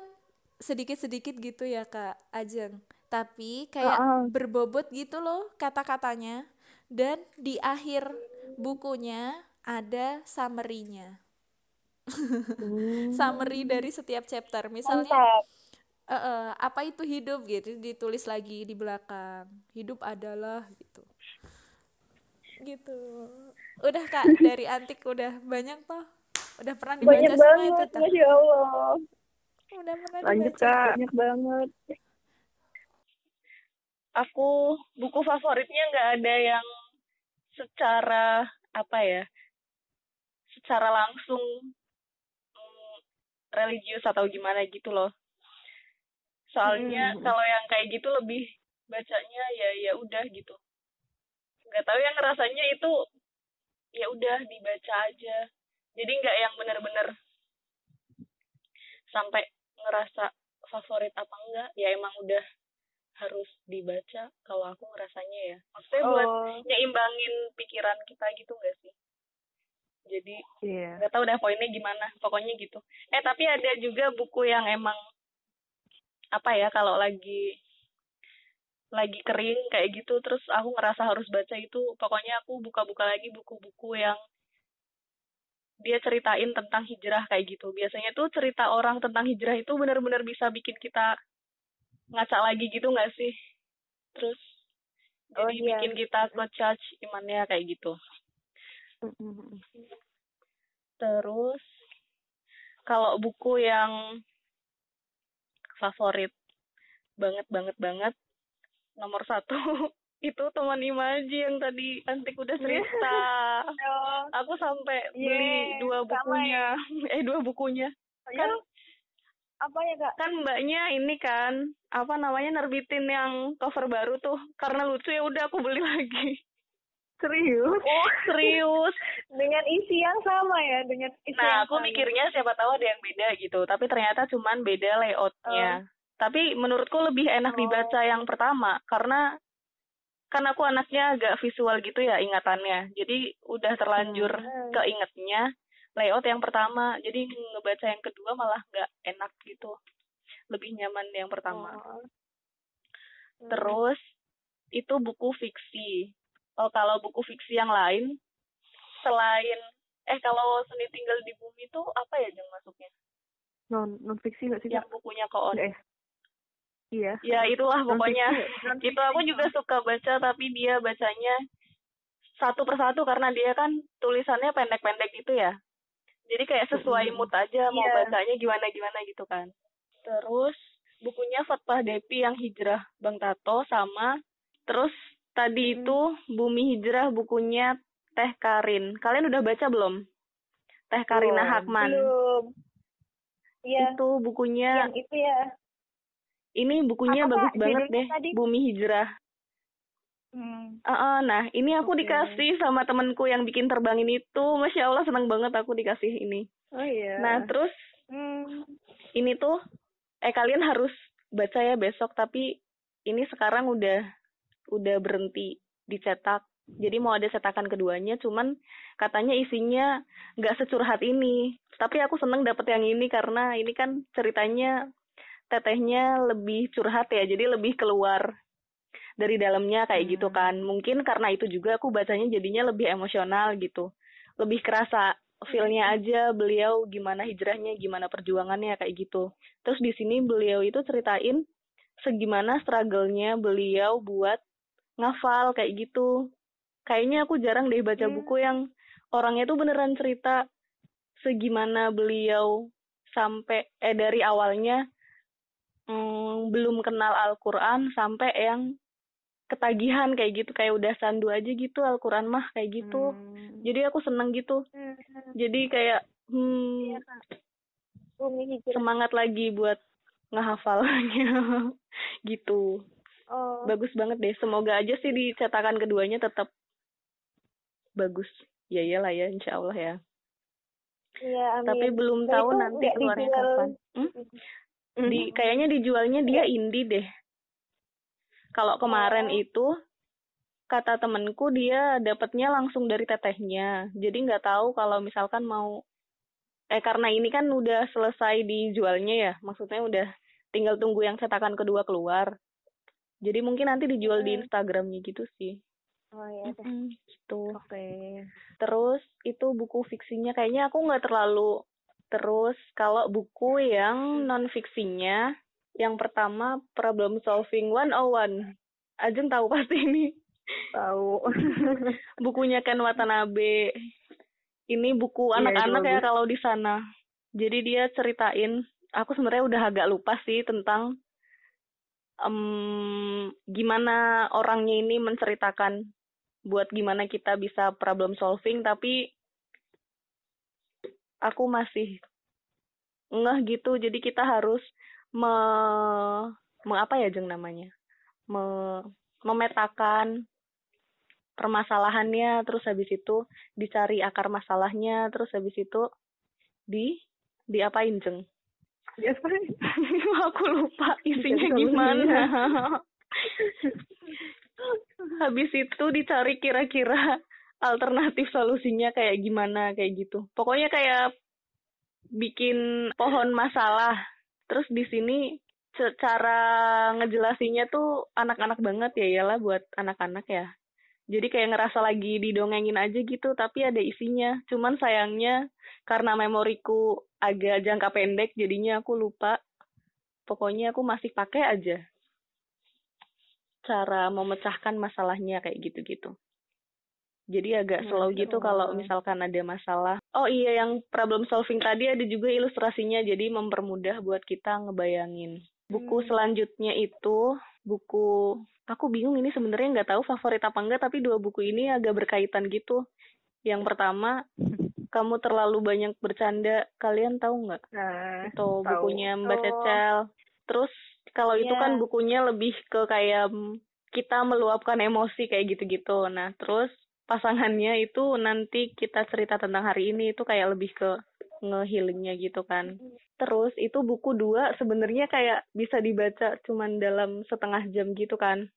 sedikit-sedikit gitu ya kak Ajeng tapi kayak Heeh. berbobot gitu loh kata-katanya dan di akhir bukunya ada summary-nya. Summary dari setiap chapter. Misalnya eh, eh, apa itu hidup? gitu ditulis lagi di belakang. Hidup adalah gitu. Gitu. Udah kak dari antik udah banyak toh? Udah pernah dibaca Banyak semua itu banget, toh masya Allah. udah pernah Lanjut dibaca kak. Banyak banget. Aku buku favoritnya nggak ada yang secara apa ya, secara langsung mm, religius atau gimana gitu loh. Soalnya Mm-mm. kalau yang kayak gitu lebih bacanya ya ya udah gitu. Nggak tahu yang rasanya itu ya udah dibaca aja. Jadi nggak yang bener-bener sampai ngerasa favorit apa enggak ya emang udah harus dibaca kalau aku ngerasanya ya. Maksudnya buat Oh. nyeimbangin pikiran kita gitu gak sih? Jadi Iya. nggak tahu dah poinnya gimana pokoknya gitu. Eh tapi ada juga buku yang emang apa ya kalau lagi lagi kering kayak gitu terus aku ngerasa harus baca itu pokoknya aku buka-buka lagi buku-buku yang dia ceritain tentang hijrah kayak gitu. Biasanya tuh cerita orang tentang hijrah itu benar-benar bisa bikin kita ngaca lagi gitu nggak sih? Terus Oh, jadi iya. bikin kita nge-charge imannya kayak gitu Terus kalau buku yang favorit banget banget banget nomor satu itu teman Imaji yang tadi Antik udah cerita. Aku sampai beli Yeay, dua bukunya, eh dua bukunya. Kan Apa ya kak? kan mbaknya ini kan apa namanya nerbitin yang cover baru tuh karena lucu ya udah aku beli lagi. Serius? Oh serius. Dengan isi yang sama ya, dengan isi yang Nah, aku sama. mikirnya siapa tahu ada yang beda gitu, tapi ternyata cuman beda layoutnya. Tapi menurutku lebih enak dibaca yang pertama karena kan aku anaknya agak visual gitu ya ingatannya. Jadi udah terlanjur keingetnya layout yang pertama. Jadi ngebaca yang kedua malah nggak enak gitu. Lebih nyaman yang pertama. Oh. Terus itu buku fiksi. Oh, kalau buku fiksi yang lain selain eh kalau seni tinggal di bumi itu apa ya yang masuknya? non non fiksi nggak sih yang bukunya koon eh iya ya itulah pokoknya Non-fiksi. itu aku juga suka baca tapi dia bacanya satu persatu karena dia kan tulisannya pendek-pendek gitu ya jadi kayak sesuai mood aja mau Iya. bacanya gimana gimana gitu kan. Terus bukunya Fatpah Depi yang hijrah Bang Tato sama terus tadi itu Bumi Hijrah bukunya Teh Karin. Kalian udah baca belum? Teh Karina Belum. Hakman belum. Iya. Itu bukunya yang itu ya. Ini bukunya Apa, bagus banget deh tadi? Bumi Hijrah hmm. Ah, ah, nah, ini aku Oke. dikasih sama temenku yang bikin terbangin itu. Masya Allah, senang banget aku dikasih ini. oh iya Nah, terus Hmm. ini tuh, eh kalian harus baca ya besok. Tapi ini sekarang udah udah berhenti dicetak. Jadi mau ada cetakan keduanya, cuman katanya isinya nggak securhat ini. Tapi aku seneng dapet yang ini karena ini kan ceritanya tetehnya lebih curhat ya, jadi lebih keluar dari dalamnya kayak gitu kan. Mungkin karena itu juga aku bacanya jadinya lebih emosional gitu. Lebih kerasa feel-nya aja beliau gimana hijrahnya, gimana perjuangannya kayak gitu. Terus di sini beliau itu ceritain segimana struggle-nya beliau buat ngafal kayak gitu. Kayaknya aku jarang deh baca buku yang orangnya tuh beneran cerita segimana beliau sampai eh dari awalnya mm, belum kenal Al-Qur'an sampai yang ketagihan kayak gitu kayak udah sandu aja gitu Al-Qur'an mah kayak gitu. Hmm. Jadi aku seneng gitu. Hmm. Jadi kayak hmm, Iya. Bumi hijrah semangat lagi buat ngehafalnya gitu. oh Bagus banget deh. Semoga aja sih di cetakan keduanya tetap bagus. Ya iyalah ya, insya Allah ya. iya amin Tapi belum tahu nanti keluarnya dijual. kapan. Hmm? Di kayaknya dijualnya dia indie deh. Kalau kemarin Oh. itu kata temenku dia dapatnya langsung dari tetehnya. Jadi nggak tahu kalau misalkan mau eh karena ini kan udah selesai dijualnya ya. Maksudnya udah tinggal tunggu yang cetakan kedua keluar. Jadi mungkin nanti dijual di Hmm. Instagramnya gitu sih. oh ya deh. Mm, gitu. oke Terus itu buku fiksinya kayaknya aku nggak terlalu terus kalau buku yang non fiksinya yang pertama Problem Solving 101. Ajeng tahu pasti ini. tahu Bukunya Ken Watanabe. Ini buku Iya, anak-anak ya bagus. kalau di sana. Jadi dia ceritain, aku sebenarnya udah agak lupa sih tentang em, gimana orangnya ini menceritakan buat gimana kita bisa problem solving tapi aku masih ngeh gitu jadi kita harus me, me- apa ya jeng namanya? Me, memetakan permasalahannya terus habis itu dicari akar masalahnya terus habis itu di diapain jeng? Fine. aku lupa isinya gimana. Habis itu dicari kira-kira alternatif solusinya kayak gimana kayak gitu. Pokoknya kayak bikin pohon masalah terus di sini secara ngejelasinnya tuh anak-anak banget ya iyalah buat anak-anak ya. Jadi kayak ngerasa lagi didongengin aja gitu tapi ada isinya. Cuman sayangnya karena memoriku agak jangka pendek jadinya aku lupa. Pokoknya aku masih pakai aja cara memecahkan masalahnya kayak gitu-gitu jadi agak slow gitu kalau misalkan ada masalah oh iya yang problem solving tadi ada juga ilustrasinya jadi mempermudah buat kita ngebayangin buku selanjutnya itu buku aku bingung ini sebenarnya nggak tahu favorit apa enggak tapi dua buku ini agak berkaitan gitu yang pertama kamu terlalu banyak bercanda kalian tahu nggak nah atau Tahu. bukunya Mbak Oh. Cecel. Terus kalau itu Iya. kan bukunya lebih ke kayak kita meluapkan emosi kayak gitu-gitu. Nah, terus pasangannya itu nanti kita cerita tentang hari ini itu kayak lebih ke ngehealingnya gitu kan. Terus itu buku dua sebenarnya kayak bisa dibaca cuman dalam setengah jam gitu kan.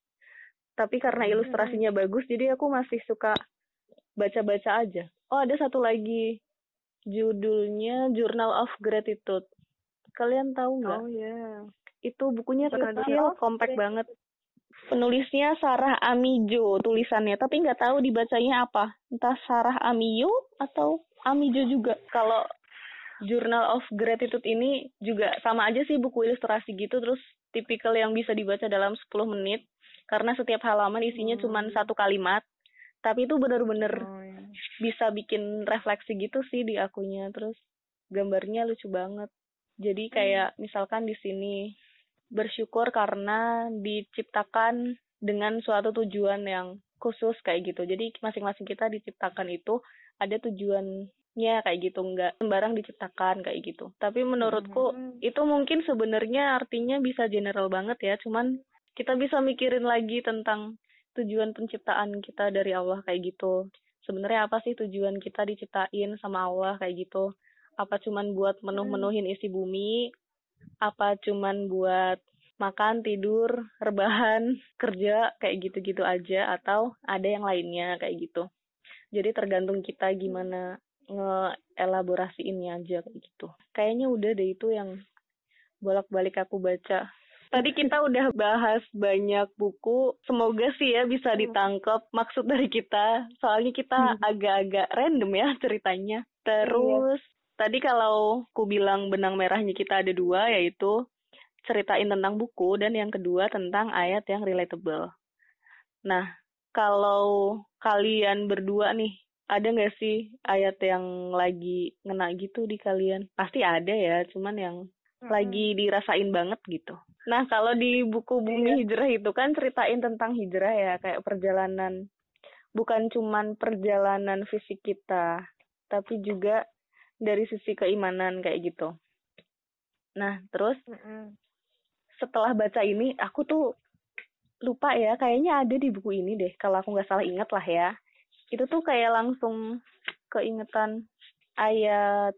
Tapi karena ilustrasinya bagus jadi aku masih suka baca-baca aja. Oh, ada satu lagi judulnya Journal of Gratitude. Kalian tahu nggak? oh ya Itu bukunya kecil, kompak banget. Penulisnya Sarah Amijo tulisannya, tapi nggak tahu dibacanya apa. Entah Sarah Amiyo atau Amijo juga. Kalau Journal of Gratitude ini juga sama aja sih buku ilustrasi gitu. Terus tipikal yang bisa dibaca dalam 10 menit. Karena setiap halaman isinya cuma satu kalimat. Tapi itu bener-bener Oh, iya. bisa bikin refleksi gitu sih di akunya. Terus gambarnya lucu banget. Jadi kayak misalkan di sini bersyukur karena diciptakan dengan suatu tujuan yang khusus kayak gitu. Jadi masing-masing kita diciptakan itu ada tujuannya kayak gitu. Nggak sembarang diciptakan kayak gitu. Tapi menurutku itu mungkin sebenarnya artinya bisa general banget ya. Cuman kita bisa mikirin lagi tentang tujuan penciptaan kita dari Allah kayak gitu. Sebenarnya apa sih tujuan kita diciptain sama Allah kayak gitu? Apa cuman buat menuh-menuhin isi bumi apa cuman buat makan tidur rebahan kerja kayak gitu-gitu aja atau ada yang lainnya kayak gitu. Jadi tergantung kita gimana ngeelaborasiinnya aja kayak gitu. Kayaknya udah deh itu yang bolak-balik aku baca. Tadi kita udah bahas banyak buku semoga sih ya bisa ditangkap maksud dari kita. Soalnya kita agak-agak random ya ceritanya. Terus tadi kalau ku bilang benang merahnya kita ada dua yaitu ceritain tentang buku dan yang kedua tentang ayat yang relatable. Nah kalau kalian berdua nih ada nggak sih ayat yang lagi ngena gitu di kalian? Pasti ada ya cuman yang lagi dirasain banget gitu. Nah, kalau di buku Bumi Hijrah itu kan ceritain tentang hijrah ya, kayak perjalanan bukan cuman perjalanan fisik kita, tapi juga dari sisi keimanan kayak gitu. Nah, terus setelah baca ini aku tuh lupa ya, kayaknya ada di buku ini deh, kalau aku nggak salah ingat lah ya. Itu tuh kayak langsung keingetan ayat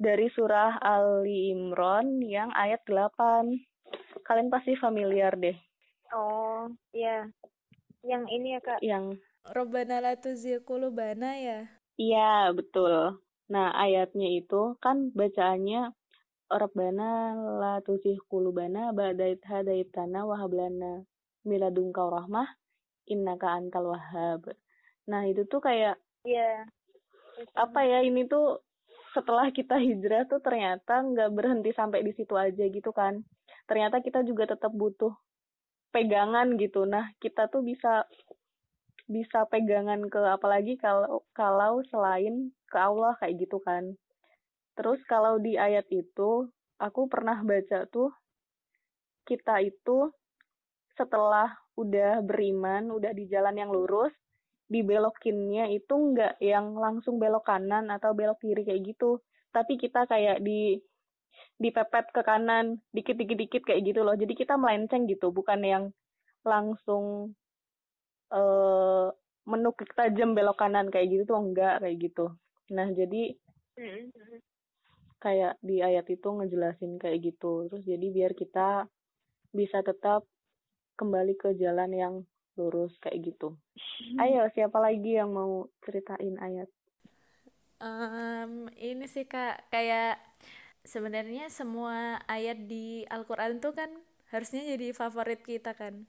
dari surah Ali Imran yang ayat 8. Kalian pasti familiar deh. Oh, iya. Yang ini ya, Kak. Yang Robbana la tuzigh qulubana ya. iya, betul. Nah, ayatnya itu kan bacaannya Rabbana la tuzigh qulubana ba'da idh hadaitana wa hab lana min ladunka rahmah innaka antal wahhab. Nah, itu tuh kayak Iya. apa ya ini tuh setelah kita hijrah tuh ternyata nggak berhenti sampai di situ aja gitu kan ternyata kita juga tetap butuh pegangan gitu nah kita tuh bisa bisa pegangan ke apalagi kalau kalau selain ke Allah kayak gitu kan. Terus kalau di ayat itu aku pernah baca tuh kita itu setelah udah beriman udah di jalan yang lurus dibelokinnya itu nggak yang langsung belok kanan atau belok kiri kayak gitu. Tapi kita kayak di dipepet ke kanan dikit dikit dikit kayak gitu loh. Jadi kita melenceng gitu bukan yang langsung eh menukik tajam belok kanan kayak gitu tuh enggak kayak gitu nah jadi kayak di ayat itu ngejelasin kayak gitu terus jadi biar kita bisa tetap kembali ke jalan yang lurus kayak gitu ayo siapa lagi yang mau ceritain ayat Em, ini sih Kak, kayak sebenarnya semua ayat di Al-Quran tuh kan harusnya jadi favorit kita kan.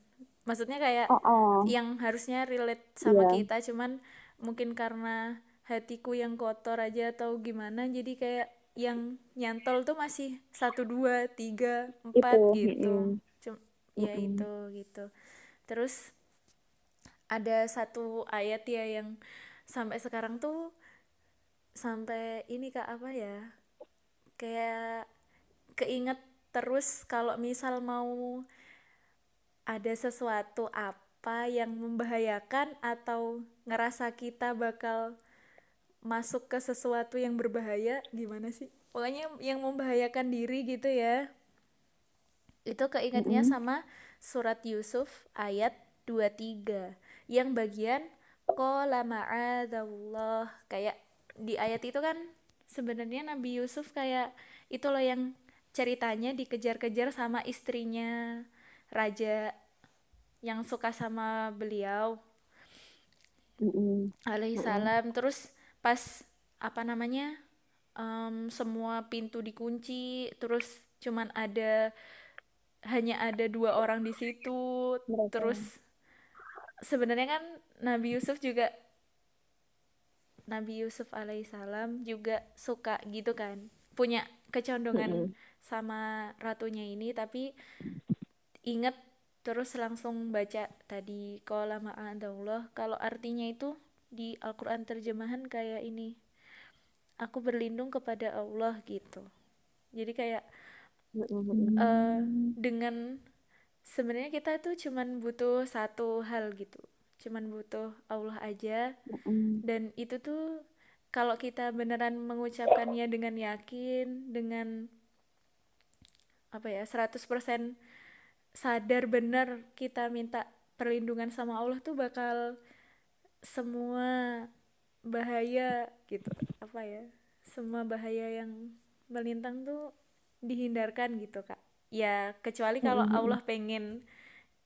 Maksudnya kayak oh yang harusnya relate sama Iya. kita, cuman mungkin karena hatiku yang kotor aja atau gimana, jadi kayak yang nyantol tuh masih satu dua tiga empat Itu, gitu. mm-mm. Cum- ya itu gitu. Terus ada satu ayat ya yang sampai sekarang tuh sampai ini kak apa ya kayak keinget terus kalau misal mau ada sesuatu apa yang membahayakan atau ngerasa kita bakal masuk ke sesuatu yang berbahaya gimana sih? Pokoknya yang membahayakan diri gitu ya. Itu keingetnya sama surat Yusuf ayat 23 yang bagian qala ma'adzallah kayak di ayat itu kan sebenarnya Nabi Yusuf kayak itu loh yang ceritanya dikejar-kejar sama istrinya raja yang suka sama beliau. Alaihi salam terus pas apa namanya em, semua pintu dikunci terus cuman ada hanya ada dua orang di situ terus sebenarnya kan Nabi Yusuf juga Nabi Yusuf alaihissalam juga suka gitu kan punya kecondongan sama ratunya ini tapi inget terus langsung baca tadi qala ma'adallah kalau artinya itu di Al-Qur'an terjemahan kayak ini aku berlindung kepada Allah gitu. Jadi kayak eh, dengan sebenarnya kita tuh cuman butuh satu hal gitu. Cuman butuh Allah aja. Dan itu tuh kalau kita beneran mengucapkannya dengan yakin dengan apa ya 100% sadar benar kita minta perlindungan sama Allah tuh bakal semua bahaya gitu. Apa ya? Semua bahaya yang melintang tuh dihindarkan gitu kak. Ya kecuali kalau Allah pengen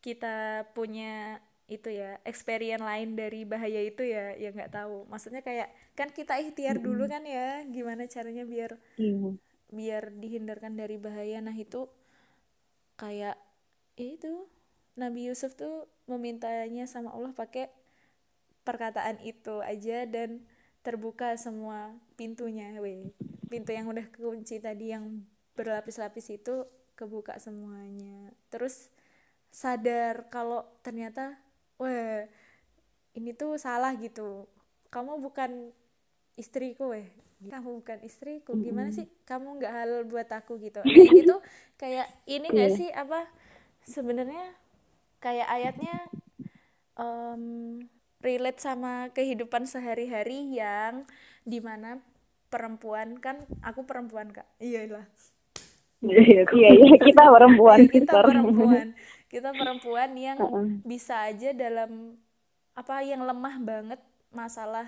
kita punya itu ya experience lain dari bahaya itu ya ya nggak tahu. Maksudnya kayak kan kita ikhtiar dulu kan ya gimana caranya biar Iya. biar dihindarkan dari bahaya. Nah itu kayak ya itu Nabi Yusuf tuh memintanya sama Allah pakai perkataan itu aja dan terbuka semua pintunya weh pintu yang udah kunci tadi yang berlapis-lapis itu kebuka semuanya. Terus sadar kalau ternyata wah ini tuh salah gitu. Kamu bukan istriku weh kamu bukan istriku. Gimana sih kamu nggak halal buat aku gitu? Ini tuh kayak ini nggak sih apa sebenarnya kayak ayatnya em, relate sama kehidupan sehari-hari yang di mana perempuan kan aku perempuan kak. Iyalah Iya, iya, kita perempuan. kita perempuan. Kita perempuan yang bisa aja dalam apa yang lemah banget masalah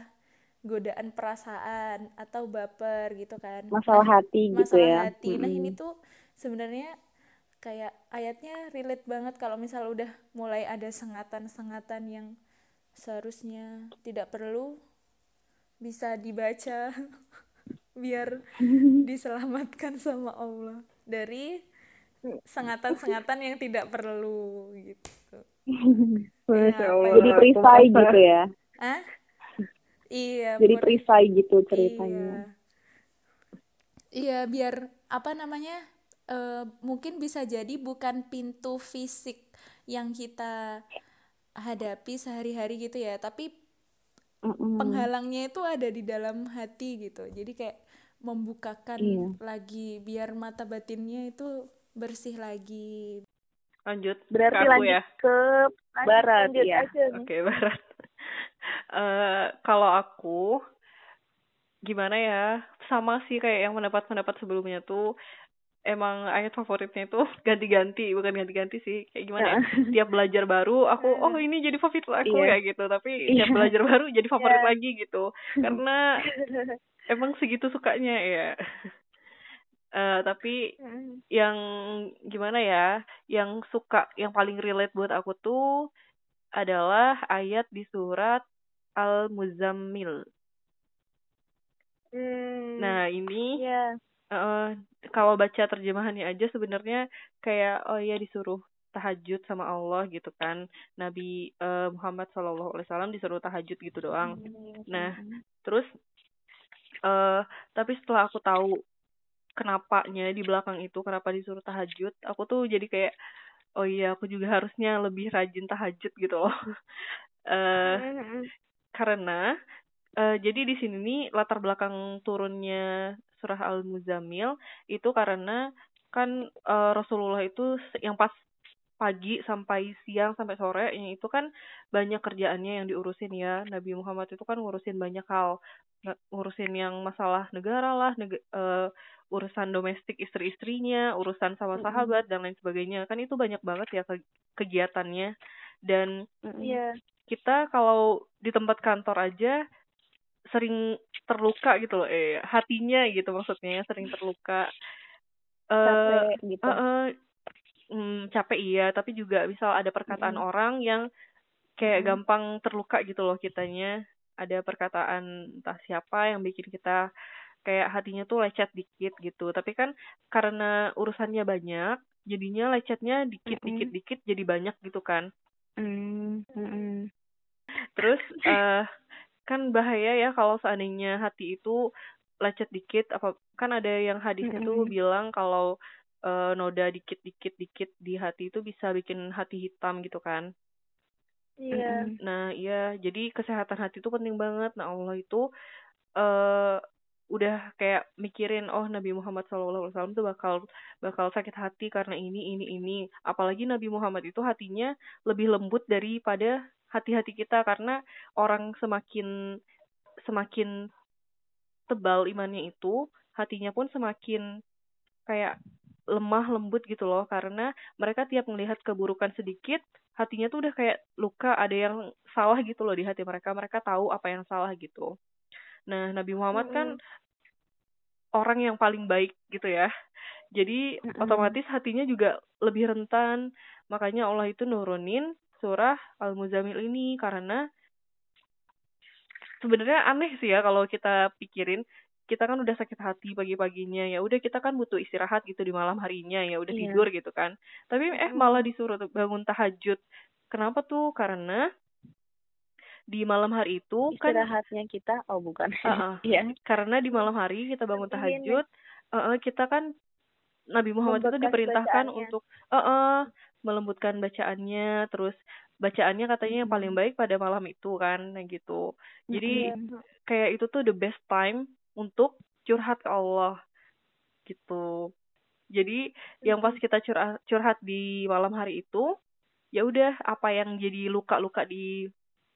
godaan perasaan atau baper gitu kan. Masalah hati gitu masalah ya. hati. Nah ini tuh sebenarnya kayak ayatnya relate banget kalau misal udah mulai ada sengatan-sengatan yang seharusnya tidak perlu bisa dibaca biar diselamatkan sama Allah dari sengatan-sengatan yang tidak perlu gitu. Masya Ya, Allah. Jadi perisai gitu ya. Ah? Iya, Jadi perisai gitu Iya. ceritanya. Iya, biar apa namanya? eh, mungkin bisa jadi bukan pintu fisik yang kita hadapi sehari-hari gitu ya, tapi Mm-mm. penghalangnya itu ada di dalam hati gitu. Jadi kayak membukakan Iya. lagi biar mata batinnya itu bersih lagi. Lanjut Berarti ke aku lanjut ya. ke Lanjut, barat lanjut ya. Oke, Barat. Eh, kalau aku gimana ya? Sama sih kayak yang pendapat-pendapat sebelumnya tuh emang ayat favoritnya itu ganti-ganti, bukan ganti-ganti sih. Kayak gimana ya? Tiap belajar baru aku oh ini jadi favorit aku Iya. kayak gitu, tapi tiap belajar baru jadi favorit Iya. lagi gitu. Karena emang segitu sukanya ya. Eh, tapi Mm. yang gimana ya yang suka yang paling relate buat aku tuh adalah ayat di surat Al-Muzammil. Hmm, Nah, ini Iya. Eh, kalau baca terjemahannya aja sebenarnya kayak oh ya disuruh tahajud sama Allah gitu kan. Nabi eh, Muhammad Shallallahu alaihi wasallam disuruh tahajud gitu doang. Nah, terus eh tapi setelah aku tahu kenapanya di belakang itu kenapa disuruh tahajud, aku tuh jadi kayak oh iya aku juga harusnya lebih rajin tahajud gitu loh. eh Mm-mm. karena eh, jadi di sini nih latar belakang turunnya surah Al-Muzammil itu karena kan eh, Rasulullah itu yang pas pagi sampai siang sampai sore yang itu kan banyak kerjaannya yang diurusin ya. Nabi Muhammad itu kan ngurusin banyak hal. Ngurusin yang masalah negara lah neg- eh, urusan domestik istri-istrinya urusan sama sahabat dan lain sebagainya. Kan itu banyak banget ya ke- kegiatannya. Dan kita kalau di tempat kantor aja sering terluka gitu loh eh hatinya gitu maksudnya sering terluka. Eh Capek gitu. eh, eh, mm, capek iya tapi juga misal ada perkataan orang yang kayak gampang terluka gitu loh kitanya. Ada perkataan entah siapa yang bikin kita kayak hatinya tuh lecet dikit gitu. Tapi kan karena urusannya banyak jadinya lecetnya dikit dikit dikit jadi banyak gitu kan. Mm, mm-mm. Terus eh kan bahaya ya kalau seandainya hati itu lecet dikit apa kan ada yang hadisnya tuh Mm-mm. bilang kalau eh, noda dikit dikit dikit di hati itu bisa bikin hati hitam gitu kan Iya. Mm-mm. Nah, iya, jadi kesehatan hati itu penting banget. Nah, Allah itu eh udah kayak mikirin oh Nabi Muhammad SAW tuh bakal bakal sakit hati karena ini ini ini. Apalagi Nabi Muhammad itu hatinya lebih lembut daripada hati-hati kita karena orang semakin semakin tebal imannya itu, hatinya pun semakin kayak lemah lembut gitu loh. Karena mereka tiap melihat keburukan sedikit hatinya tuh udah kayak luka ada yang salah gitu loh di hati mereka. Mereka tahu apa yang salah gitu. Nah Nabi Muhammad kan orang yang paling baik gitu ya. Jadi Mm-mm. otomatis hatinya juga lebih rentan. Makanya Allah itu nurunin surah Al-Muzammil ini karena sebenarnya aneh sih ya kalau kita pikirin kita kan udah sakit hati pagi-paginya ya udah kita kan butuh istirahat gitu di malam harinya ya udah Iya. tidur gitu kan tapi eh malah disuruh bangun tahajud kenapa tuh karena di malam hari itu kan Istirahatnya kita, oh bukan. Ah, ah. Iya. karena di malam hari kita bangun Iya, tahajud eh, eh, kita kan Nabi Muhammad itu diperintahkan untuk eh, eh, melembutkan bacaannya terus bacaannya katanya yang paling baik pada malam itu kan gitu. Jadi Iya. kayak itu tuh the best time untuk curhat ke Allah gitu. Jadi yang pas kita curhat curhat di malam hari itu ya udah apa yang jadi luka-luka di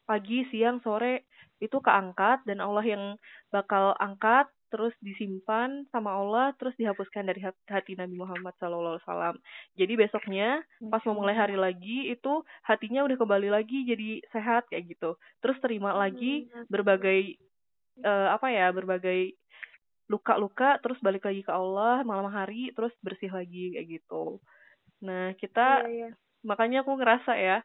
pagi siang sore itu keangkat dan Allah yang bakal angkat terus disimpan sama Allah terus dihapuskan dari hat- hati Nabi Muhammad SAW. Jadi besoknya pas mau mulai hari lagi itu hatinya udah kembali lagi jadi sehat kayak gitu. Terus terima lagi berbagai eh, apa ya berbagai luka-luka terus balik lagi ke Allah malam hari terus bersih lagi kayak gitu. Nah kita Iya, iya. makanya aku ngerasa ya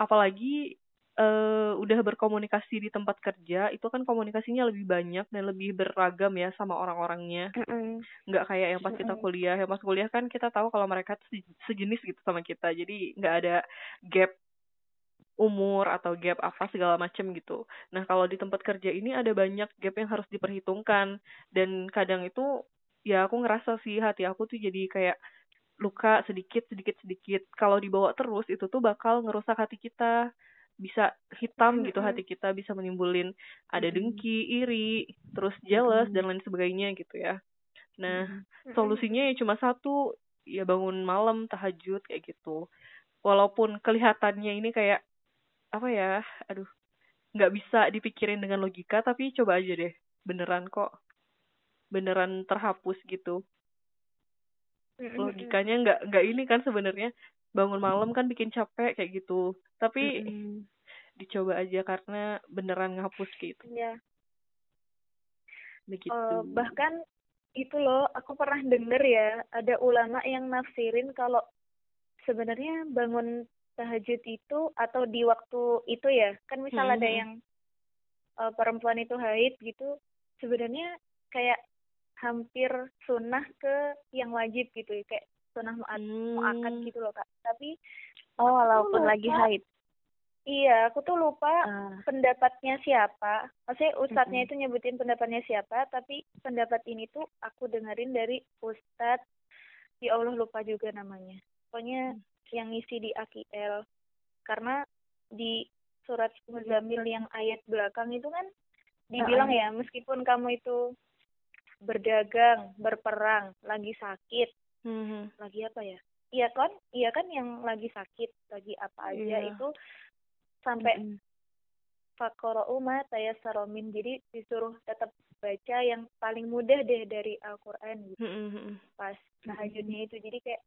apalagi eh udah berkomunikasi di tempat kerja itu kan komunikasinya lebih banyak dan lebih beragam ya sama orang-orangnya. Nggak kayak yang pas kita kuliah. Yang pas kuliah kan kita tahu kalau mereka sejenis gitu sama kita. Jadi nggak ada gap umur atau gap apa segala macem gitu. Nah kalau di tempat kerja ini ada banyak gap yang harus diperhitungkan. Dan kadang itu ya aku ngerasa sih hati aku tuh jadi kayak luka sedikit sedikit sedikit. Kalau dibawa terus itu tuh bakal ngerusak hati kita bisa hitam gitu hati kita bisa menimbulin ada dengki iri terus jealous dan lain sebagainya gitu ya. Nah solusinya ya cuma satu ya bangun malam tahajud kayak gitu. Walaupun kelihatannya ini kayak apa ya aduh nggak bisa dipikirin dengan logika tapi coba aja deh beneran kok. Beneran terhapus gitu. Logikanya nggak nggak ini kan sebenarnya bangun malam kan bikin capek kayak gitu. Tapi Mm-mm. Dicoba aja karena beneran ngapus gitu Iya. begitu Eh, bahkan itu loh, aku pernah denger ya, ada ulama yang nafsirin kalau sebenarnya bangun tahajud itu atau di waktu itu ya, kan misal ada Mhm. yang eh, perempuan itu haid gitu, sebenarnya kayak hampir sunnah ke yang wajib gitu, ya, kayak sunnah mu'ad, mu'akad Hmm. gitu loh kak. Tapi Oh, walaupun lagi haid. Iya, aku tuh lupa Ah. pendapatnya siapa. Maksudnya ustadznya Mm-mm. itu nyebutin pendapatnya siapa, tapi pendapat ini tuh aku dengerin dari ustadz, ya Allah lupa juga namanya. Pokoknya yang ngisi di AKL. Karena di surat Muzammil yang ayat belakang itu kan dibilang ya, meskipun kamu itu berdagang, berperang, lagi sakit, Mhm. lagi apa ya? Iya kan? Iya kan yang lagi sakit, lagi apa aja Iya. itu sampai Mm-mm. Fakora'u ma tayassara min. Jadi disuruh tetap baca yang paling mudah deh dari Al-Quran gitu Mhm. pas tahajudnya itu. Jadi kayak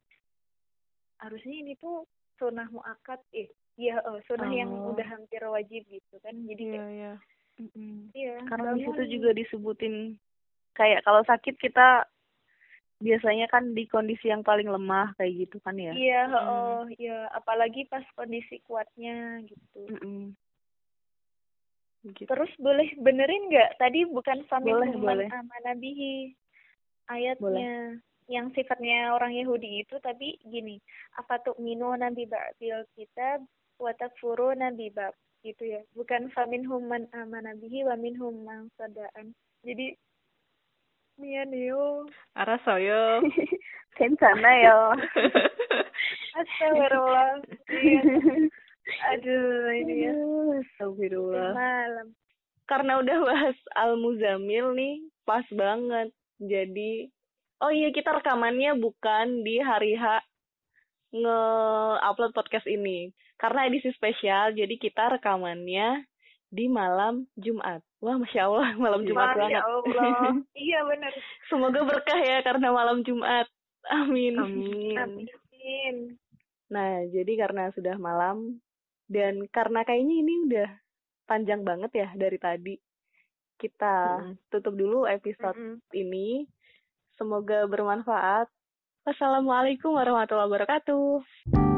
harusnya ini tuh sunnah muakat eh iya oh, sunnah yang Oh. udah hampir wajib gitu kan. Jadi Iya, kayak iya. Mm-mm. iya Karena di situ juga disebutin kayak kalau sakit kita biasanya kan di kondisi yang paling lemah kayak gitu kan ya. Iya, oh, iya apalagi pas kondisi kuatnya gitu. Mm-mm. Begitu. Terus boleh benerin nggak? Tadi bukan famin Boleh, boleh. amanabihi ayatnya yang sifatnya orang Yahudi itu tapi gini, apa tuh minu nabi ba'dil kitab wa takfuruna bi ba'd gitu ya. Bukan famin man amanabihi wa minhum man sadaan. Jadi Mianio. Arasoyo. 괜찮아요. Astagfirullah. Iya. Aduh, ini ya. Astagfirullah. Malam. Karena udah bahas Al Muzamil nih, pas banget. Jadi, oh iya kita rekamannya bukan di hari H nge-upload podcast ini. Karena edisi spesial, jadi kita rekamannya di malam Jumat. Wah, Masya Allah, malam Jumat Masya banget. Allah. Iya benar. Semoga berkah ya karena malam Jumat. Amin. Amin. Amin. Nah, jadi karena sudah malam dan karena kayaknya ini udah panjang banget ya dari tadi. Kita Mm-mm. tutup dulu episode Mm-mm. ini. Semoga bermanfaat. Wassalamualaikum warahmatullahi wabarakatuh.